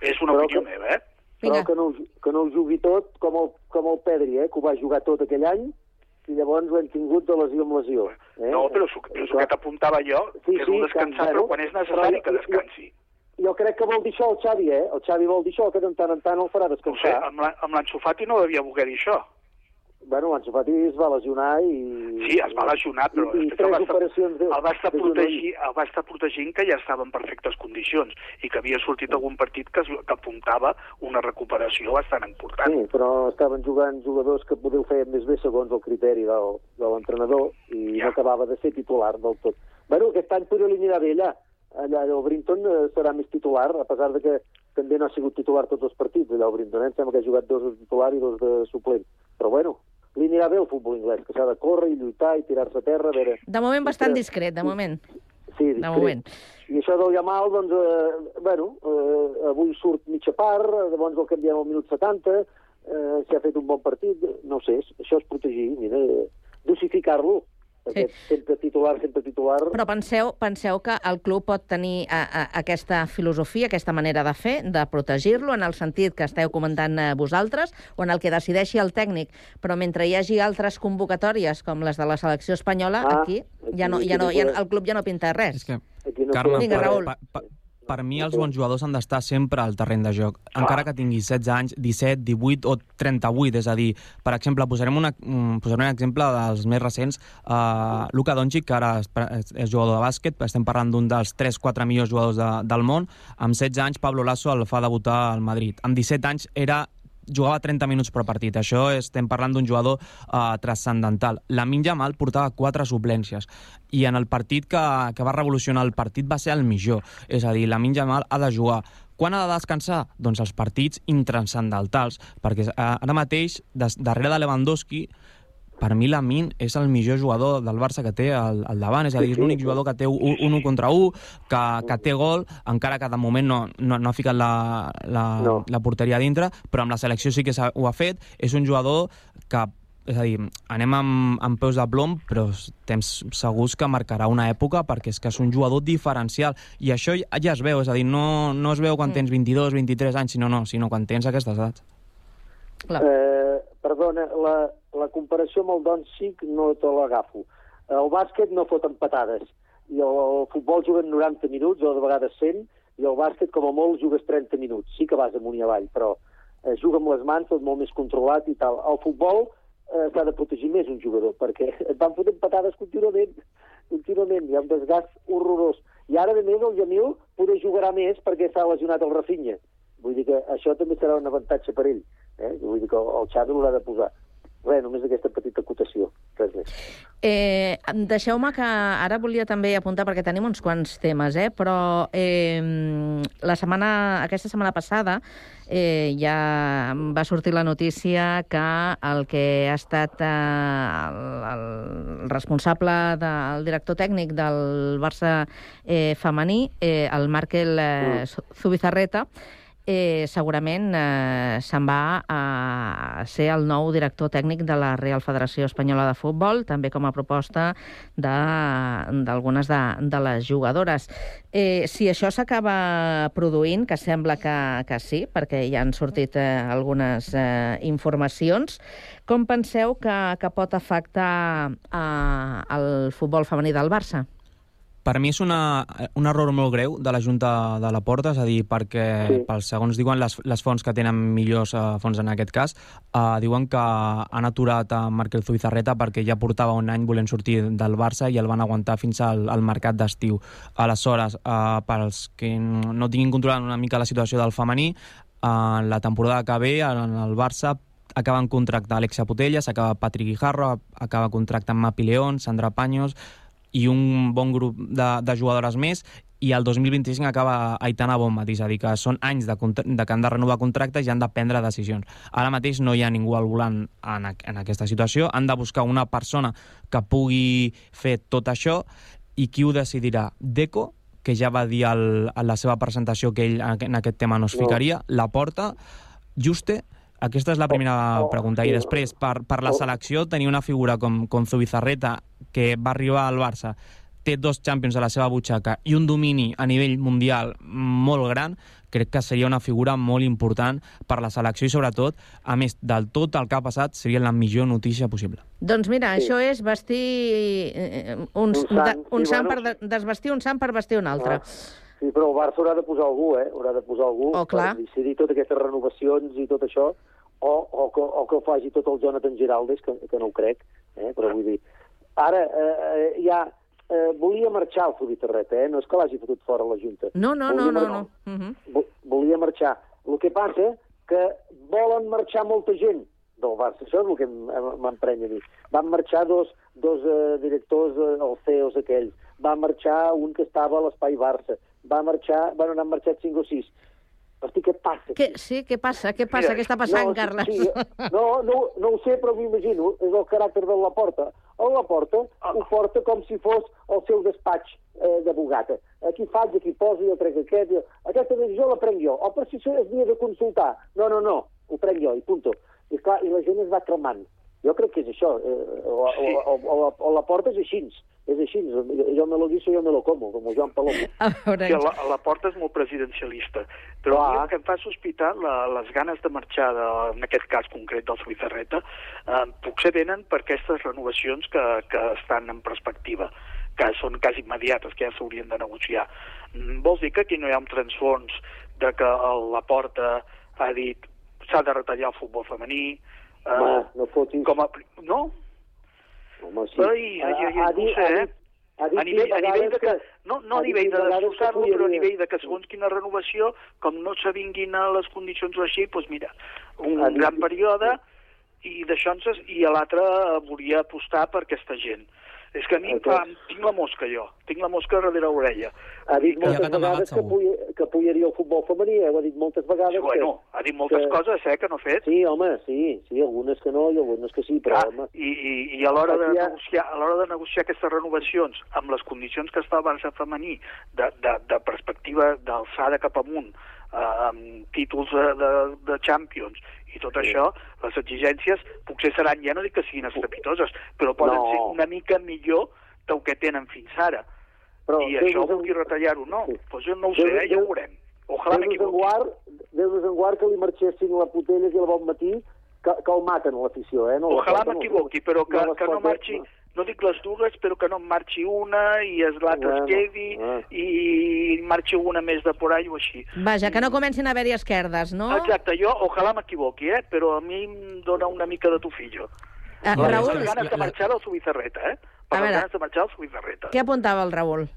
És una Però opinió que- meva, eh? però que no, que no ho jugui tot com el, com el Pedri, eh, que ho va jugar tot aquell any, i llavors ho hem tingut de lesió en lesió. Eh? No, però és el que t'apuntava jo, Sí, que és sí, un descansar, que, però quan és necessari però que descansi. Jo crec que vol dir això el Xavi, eh? El Xavi vol dir això, que de tant en tant el farà No sé, descansar. amb la- amb l'Anso Fati no devia voler dir això. Bueno, Ansu Fati es va lesionar i... Sí, es va lesionar, però I, i després tres el va estar, de, el va estar protegir, el va estar protegint que ja estava en perfectes condicions i que havia sortit algun partit que, que apuntava una recuperació bastant important. Sí, però estaven jugant jugadors que podeu fer més bé segons el criteri del, de l'entrenador i no acabava de ser titular del tot. Bueno, aquest any podria eliminar bé allà. Allà el Brinton eh, serà més titular, a pesar de que també no ha sigut titular tots els partits, allà el Brinton, eh? em sembla que ha jugat dos de titular i dos de suplent. Però bueno, li anirà bé el futbol anglès, que s'ha de córrer i lluitar i tirar-se a terra, a veure... De moment bastant discret, de moment. Sí, De discret. moment. I això del Yamal, doncs, eh, bueno, eh, avui surt mitja part, llavors el canviem al minut 70, eh, si ha fet un bon partit, no sé, això és protegir, mira, eh, dosificar-lo, perquè sempre titular, sempre titular... Però penseu, penseu que el club pot tenir a, a, aquesta filosofia, aquesta manera de fer, de protegir-lo, en el sentit que esteu comentant eh, vosaltres, o en el que decideixi el tècnic. Però mentre hi hagi altres convocatòries, com les de la selecció espanyola, Ah, aquí ja no, ja no, ja, el club ja no pinta res. És que, no Carme, Vinga, Raül. per, per, per mi els bons jugadors han d'estar sempre al terreny de joc, encara que tinguis 16 anys, 17, 18 o 38, és a dir, per exemple, posarem, una, mm, posarem un exemple dels més recents, uh, Luka Doncic, que ara és, és jugador de bàsquet, estem parlant d'un dels 3-4 millors jugadors de, del món, amb 16 anys Pablo Lasso el fa debutar al Madrid, amb 17 anys era jugava 30 minuts per partit. Això estem parlant d'un jugador uh, transcendental. La Yamal portava quatre suplències i en el partit que, que va revolucionar el partit va ser el millor. És a dir, la Yamal ha de jugar quan ha de descansar? Doncs els partits intranscendentals, perquè uh, ara mateix, darrere de Lewandowski, per mi Lamin és el millor jugador del Barça que té al, al davant, és a dir, és l'únic jugador que té un, un 1 contra 1, que, que té gol, encara que de moment no, no, no ha ficat la, la, no. la porteria a dintre, però amb la selecció sí que s'ha- ho ha fet, és un jugador que és a dir, anem amb, amb peus de plom, però estem segurs que marcarà una època perquè és que és un jugador diferencial. I això ja, ja es veu, és a dir, no, no es veu quan tens 22, 23 anys, sinó, no, sinó quan tens aquestes edats. Eh, perdona, la, la comparació amb el Doncic no te l'agafo. El bàsquet no foten patades, i el, el futbol juguen 90 minuts, o de vegades 100, i el bàsquet com a molt jugues 30 minuts. Sí que vas amunt i avall, però eh, juga amb les mans, tot molt més controlat i tal. El futbol eh, s'ha de protegir més un jugador, perquè et van fotent patades contínuament, contínuament, hi ha un desgast horrorós. I ara, a més, el Jamil poder jugarà més perquè s'ha lesionat el Rafinha. Vull dir que això també serà un avantatge per ell. Eh? Vull dir que el, Xavi l'haurà de posar. Res, només aquesta petita acotació, res més. Eh, Deixeu-me que ara volia també apuntar, perquè tenim uns quants temes, eh? però eh, la setmana, aquesta setmana passada eh, ja va sortir la notícia que el que ha estat eh, el, el responsable del director tècnic del Barça eh, femení, eh, el Markel eh, Zubizarreta, eh, segurament eh, se'n va a ser el nou director tècnic de la Real Federació Espanyola de Futbol, també com a proposta d'algunes de, de, de les jugadores. Eh, si això s'acaba produint, que sembla que, que sí, perquè ja han sortit eh, algunes eh, informacions, com penseu que, que pot afectar eh, el futbol femení del Barça? Per mi és una, un error molt greu de la Junta de la Porta, és a dir, perquè, sí. pels segons diuen les, les fonts que tenen millors uh, fonts en aquest cas, uh, diuen que han aturat a Markel Zubizarreta perquè ja portava un any volent sortir del Barça i el van aguantar fins al, al mercat d'estiu. Aleshores, uh, pels que no tinguin controlat una mica la situació del femení, uh, la temporada que ve en el Barça acaben contractar Alexia Putella, s'acaba Patrick Guijarro, acaba contractant Mapi León, Sandra Paños, i un bon grup de, de jugadores més i el 2025 acaba Aitana Bonmatí, és a dir, que són anys de, de que han de renovar contractes i han de prendre decisions. Ara mateix no hi ha ningú al volant en, en aquesta situació, han de buscar una persona que pugui fer tot això i qui ho decidirà? Deco, que ja va dir al, a la seva presentació que ell en aquest tema no es No. ficaria, la porta, Juste, aquesta és la primera Oh, oh, pregunta. sí. I després, per, per la Oh. selecció, tenir una figura com, com Zubizarreta, que va arribar al Barça, té dos Champions a la seva butxaca i un domini a nivell mundial molt gran, crec que seria una figura molt important per la selecció i sobretot, a més del tot el que ha passat, seria la millor notícia possible. Doncs mira, sí. això és vestir eh, un, un sant, de, un sí, sant bueno. per de, desvestir un sant per vestir un altre. Ah. Sí, però el Barça haurà de posar algú, eh? Haurà de posar algú Oh, clar. per decidir totes aquestes renovacions i tot això, o, o, que, o que ho faci tot el Jonathan Giraldes, que, que no ho crec, eh? però vull dir... Ara, eh, eh, ja... Eh, volia marxar el Zubizarreta, eh? No és que l'hagi fotut fora la Junta. No, no, no, Volia no, mar- no. Uh -huh. vo- volia marxar. El que passa que volen marxar molta gent del Barça. Això és el que em- em- m'emprenya a mi. Van marxar dos, dos eh, directors, eh, els CEOs aquells. Va marxar un que estava a l'Espai Barça. Va marxar... Bueno, n'han marxat cinc o sis. Hosti, què passa? Què, sí, què passa? Què passa? Mira, què està passant, no, Carles? Sí, no, no, no ho sé, però m'imagino. És el caràcter de la porta. El la porta ho porta com si fos el seu despatx eh, d'abogata. Aquí faig, aquí poso, jo trec aquest... Jo... Aquesta decisió la prenc jo. O per si això es havia de consultar. No, no, no, ho prenc jo, i punto. I, clar, i la gent es va cremant. Jo crec que és això. Eh, o, Sí. o, o, o, la, o la porta és així. És així. Jo me lo guiso, jo me lo como, com Joan Palomo. Sí, la, la porta és molt presidencialista, però a mi el que em fa sospitar la, les ganes de marxar, de, en aquest cas concret del Suïzarreta, eh, potser venen per aquestes renovacions que, que estan en perspectiva que són quasi immediates, que ja s'haurien de negociar. Mm, Vols dir que aquí no hi ha un transfons de que el, la porta ha dit s'ha de retallar el futbol femení, eh, Home, no fotis. com a... No? Home, sí. Ai, ai, ai, Ha- ha no ho dit- sé, ha eh? dit- ha dit A nivell, a nivell de que, no, no a nivell de destrossar-lo, però a nivell de que segons quina renovació, com no s'avinguin a les condicions així, doncs mira, un gran període i d'això ens... i a l'altre volia apostar per aquesta gent. És que a mi em fa, tinc la mosca jo, tinc la mosca darrere l'orella. Ha dit moltes vegades que, apoya, que apoyaria el futbol femení, eh? ho ha dit moltes vegades. Sí, bueno, que, ha dit moltes que... coses, eh, que no ha fet. Sí, home, sí, sí, algunes que no i algunes que sí, però, home... I, i, i a l'hora de, ha- negociar, a l'hora de negociar aquestes renovacions amb les condicions que està el Barça femení de, de, de perspectiva d'alçada cap amunt, eh, amb títols de, de, de Champions i tot sí. això, les exigències potser seran, ja no dic que siguin estrepitoses, però poden No. ser una mica millor del que tenen fins ara. Però I Déu això nos en- vulgui retallar-ho, no? Doncs pues jo no ho Déu- sé, eh? ja Déu- ho veurem. Ojalà Déu m'equivoqui. guard, Déu nos en guard que li marxessin la putella i el bon matí, que, que el maten, l'afició, eh? No, Ojalà no- m'equivoqui, però que, les que no marxi, no dic les dues, però que no en marxi una i es l'altra Bueno, es quedi ah. i marxi una més de por ahí o així. Vaja, que no comencin a haver-hi esquerdes, no? Exacte, jo ojalà m'equivoqui, eh? però a mi em dona una mica de tufillo. Eh, Per Raül, les ganes de marxar del Subizarreta, eh? Per A les veure. ganes de marxar del Subizarreta. Què apuntava el Raül?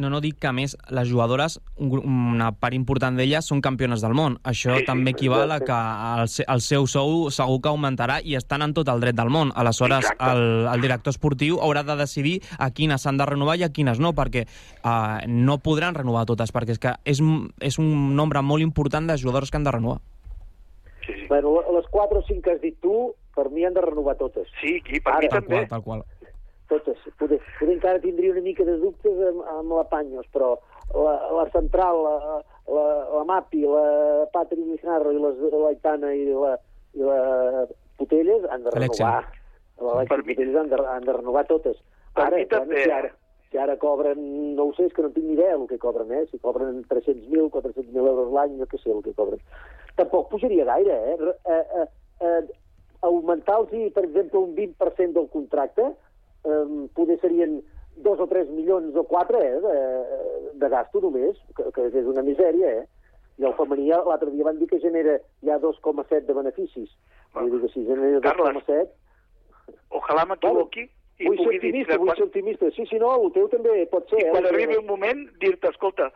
No, no dic que, a més, les jugadores, una part important d'elles són campiones del món. Això Sí, sí, també equival a que el, se- el seu sou segur que augmentarà i estan en tot el dret del món. Aleshores, Exacte. el, el director esportiu haurà de decidir a quines s'han de renovar i a quines no, perquè uh, no podran renovar totes, perquè és que és, és un nombre molt important de jugadors que han de renovar. Bueno, les 4 o 5 que has dit tu, per mi han de renovar totes. Sí, i per mi Tal també. qual, tal qual. Totes. Poder, poder encara tindria una mica de dubtes amb, amb la Panyos, però la, la central, la, la, la Mapi, la Patri Guijarro i les, l'Aitana i la, i la Putelles han de renovar. L'Alexia i Putelles han de, han de renovar totes. Per Ara, mi també, bueno, si eh? ara, si ara cobren, no ho sé, és que no tinc ni idea del que cobren, eh? Si cobren 300.000, 400.000 euros l'any, jo què sé el que cobren. Tampoc pujaria gaire, eh? Eh, eh, eh augmentar-los, per exemple, un 20% del contracte, eh, poder serien dos o tres milions o quatre eh, de, de gasto només, que, que és una misèria, eh? I el femení l'altre dia van dir que genera ja 2,7 de beneficis. Vull dir que si genera Carles, 2,7... Ojalà m'equivoqui i Vull pugui dir que vull quan, ser optimista. Sí, sí, no, el teu també pot ser. i eh? quan arribi un moment dir-te, escolta,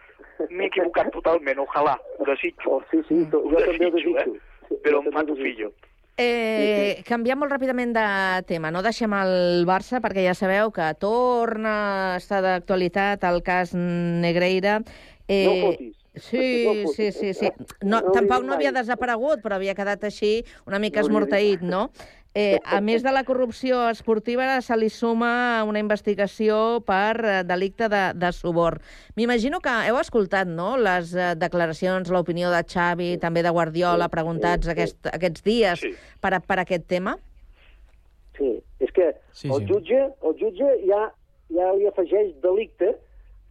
m'he equivocat totalment, ojalà, ho desitjo. Oh, sí, sí, to- ho jo també ho desitjo, desitjo. eh? Però em fa tufillo. Eh, canviem molt ràpidament de tema, no deixem el Barça perquè ja sabeu que torna a estar d'actualitat el cas Negreira. Eh, No fotis. Sí, No sí, sí, sí. No, tampoc no havia desaparegut, però havia quedat així una mica No esmorteït, no? Eh, a més de la corrupció esportiva, se li suma una investigació per eh, delicte de, de suborn. M'imagino que heu escoltat no? les eh, declaracions, l'opinió de Xavi, també de Guardiola, preguntats aquest, aquests dies Sí. per, per aquest tema? Sí, és que Sí, el sí. jutge, el jutge ja, ja li afegeix delicte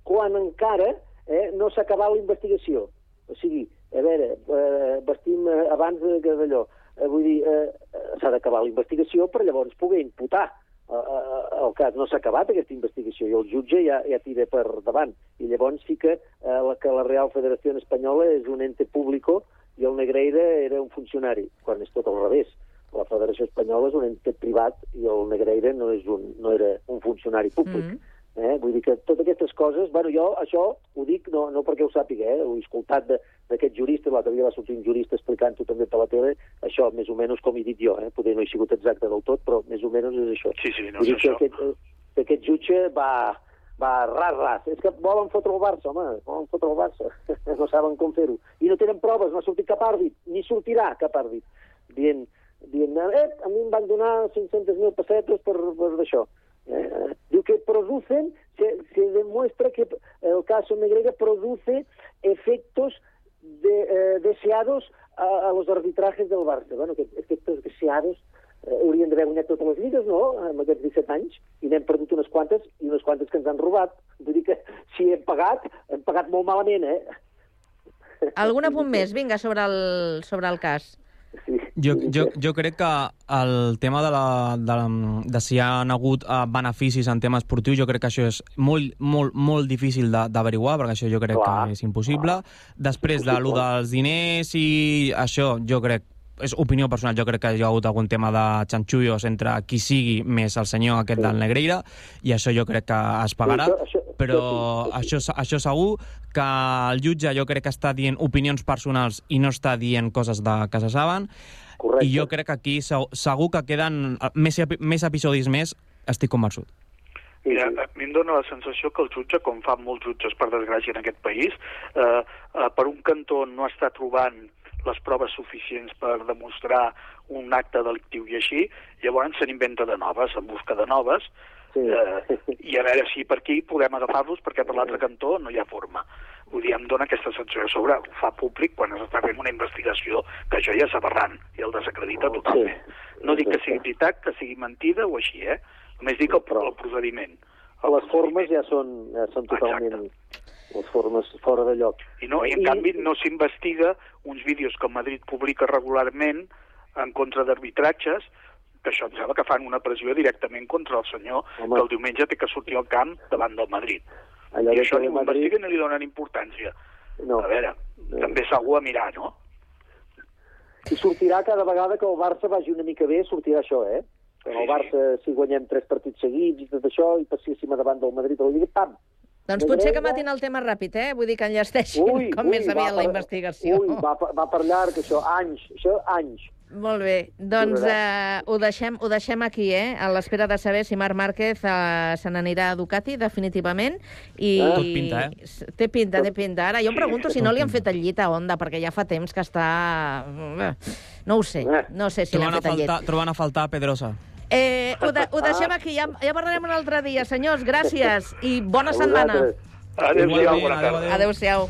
quan encara eh, no s'ha acabat la investigació. O sigui, a veure, eh, vestim eh, abans de- que d'allò. Eh, vull dir, eh, eh, s'ha d'acabar la investigació per llavors poder imputar. Eh, eh, el cas no s'ha acabat, aquesta investigació, i el jutge ja, ja tira per davant. I llavors sí que, eh, la, que la Real Federació Espanyola és un ente público i el Negreira era un funcionari, quan és tot al revés. La Federació Espanyola és un ente privat i el Negreira no, és un, no era un funcionari públic. Mm. Eh? Vull dir que totes aquestes coses... Bueno, jo això ho dic no, no perquè ho sàpiga, eh? ho he escoltat de- d'aquest jurista, l'altre dia va sortir un jurista explicant-ho també per la tele, això més o menys com he dit jo, eh? poder no he sigut exacte del tot, però més o menys és això. Sí, sí, no és dir que això. aquest, eh, que aquest jutge va, va ras, ras. És que volen fotre el Barça, home, volen fotre el Barça. no saben com fer-ho. I no tenen proves, no ha sortit cap àrbit, ni sortirà cap àrbit, dient, dient eh, a mi em van donar 500.000 pessetes per, per això. Eh, que producen, se, se demuestra que el caso Negreira produce efectos de, eh, deseados a, a los arbitrajes del Barça. Bueno, que efectos deseados eh, haurien d'haver guanyat totes les lligues, no?, amb aquests 17 anys, i n'hem perdut unes quantes, i unes quantes que ens han robat. Vull dir que si hem pagat, hem pagat molt malament, eh? Algun apunt més, vinga, sobre el, sobre el cas. Jo, jo, jo crec que el tema de, la, de, la, de si hi ha hagut uh, beneficis en temes esportius, jo crec que això és molt, molt, molt difícil de- d'averiguar, perquè això jo crec Clar, que és impossible. Després de lo dels diners i això, jo crec és opinió personal, jo crec que hi ha hagut algun tema de xanxullos entre qui sigui més el senyor aquest del Negreira, i això jo crec que es pagarà, Sí, això- això- però això això, això segur que el jutge jo crec que està dient opinions personals i no està dient coses de, que se saben, Correcte. i jo crec que aquí se- segur que queden eh, més, més episodis més, estic convençut. Mira, a mi em dóna la sensació que el jutge, com fan molts jutges per desgràcia en aquest país, eh, eh, per un cantó no està trobant les proves suficients per demostrar un acte delictiu i així, llavors se n'inventa de noves, en busca de noves, sí. eh, i a veure si per aquí podem agafar-los, perquè per l'altre cantó no hi ha forma. Vull dir, em dóna aquesta sensació a sobre, ho fa públic quan s'està fent una investigació, que això ja és aberrant, i el desacredita totalment. No dic que sigui veritat, que sigui mentida o així, eh? Només dic el, el procediment. Les formes ja són, ja són totalment... Les formes fora de lloc. I, no, i en I- canvi no s'investiga uns vídeos que Madrid publica regularment en contra d'arbitratges, que això em sembla que fan una pressió directament contra el senyor, Home. que el diumenge té que sortir al camp davant del Madrid. Allò I això ni ho Telemadrid- investiguen ni li donen importància. No. A veure, també és algú a mirar, no? I sortirà cada vegada que el Barça vagi una mica bé, sortirà això, eh? Que en el Barça, si guanyem tres partits seguits i tot això, i passéssim a davant del Madrid a la Lliga, pam! Doncs potser que matin el tema ràpid, eh? Vull dir que enllesteixin Ui, com ui, més aviat la per- investigació. Ui, va, va per llarg, això, anys, això, anys. Molt bé, doncs eh, ho, deixem, ho deixem aquí, eh? A l'espera de saber si Marc Márquez eh, se n'anirà a Ducati definitivament. I... Tot pinta, eh? Té pinta, té pinta. Ara jo em pregunto si no li han fet el llit a Honda, perquè ja fa temps que està... No ho sé, no sé si li han Trobant a, fet el llit. faltar, trobant a faltar Pedrosa. Eh, ho, de, ho deixem aquí, ja, ja parlarem un altre dia. Senyors, gràcies i bona setmana. Adéu-siau, bona tarda. Adéu-siau.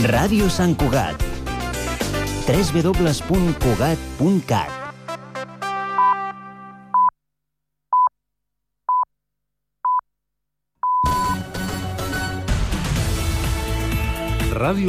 Ràdio Sant Cugat. www.cugat.cat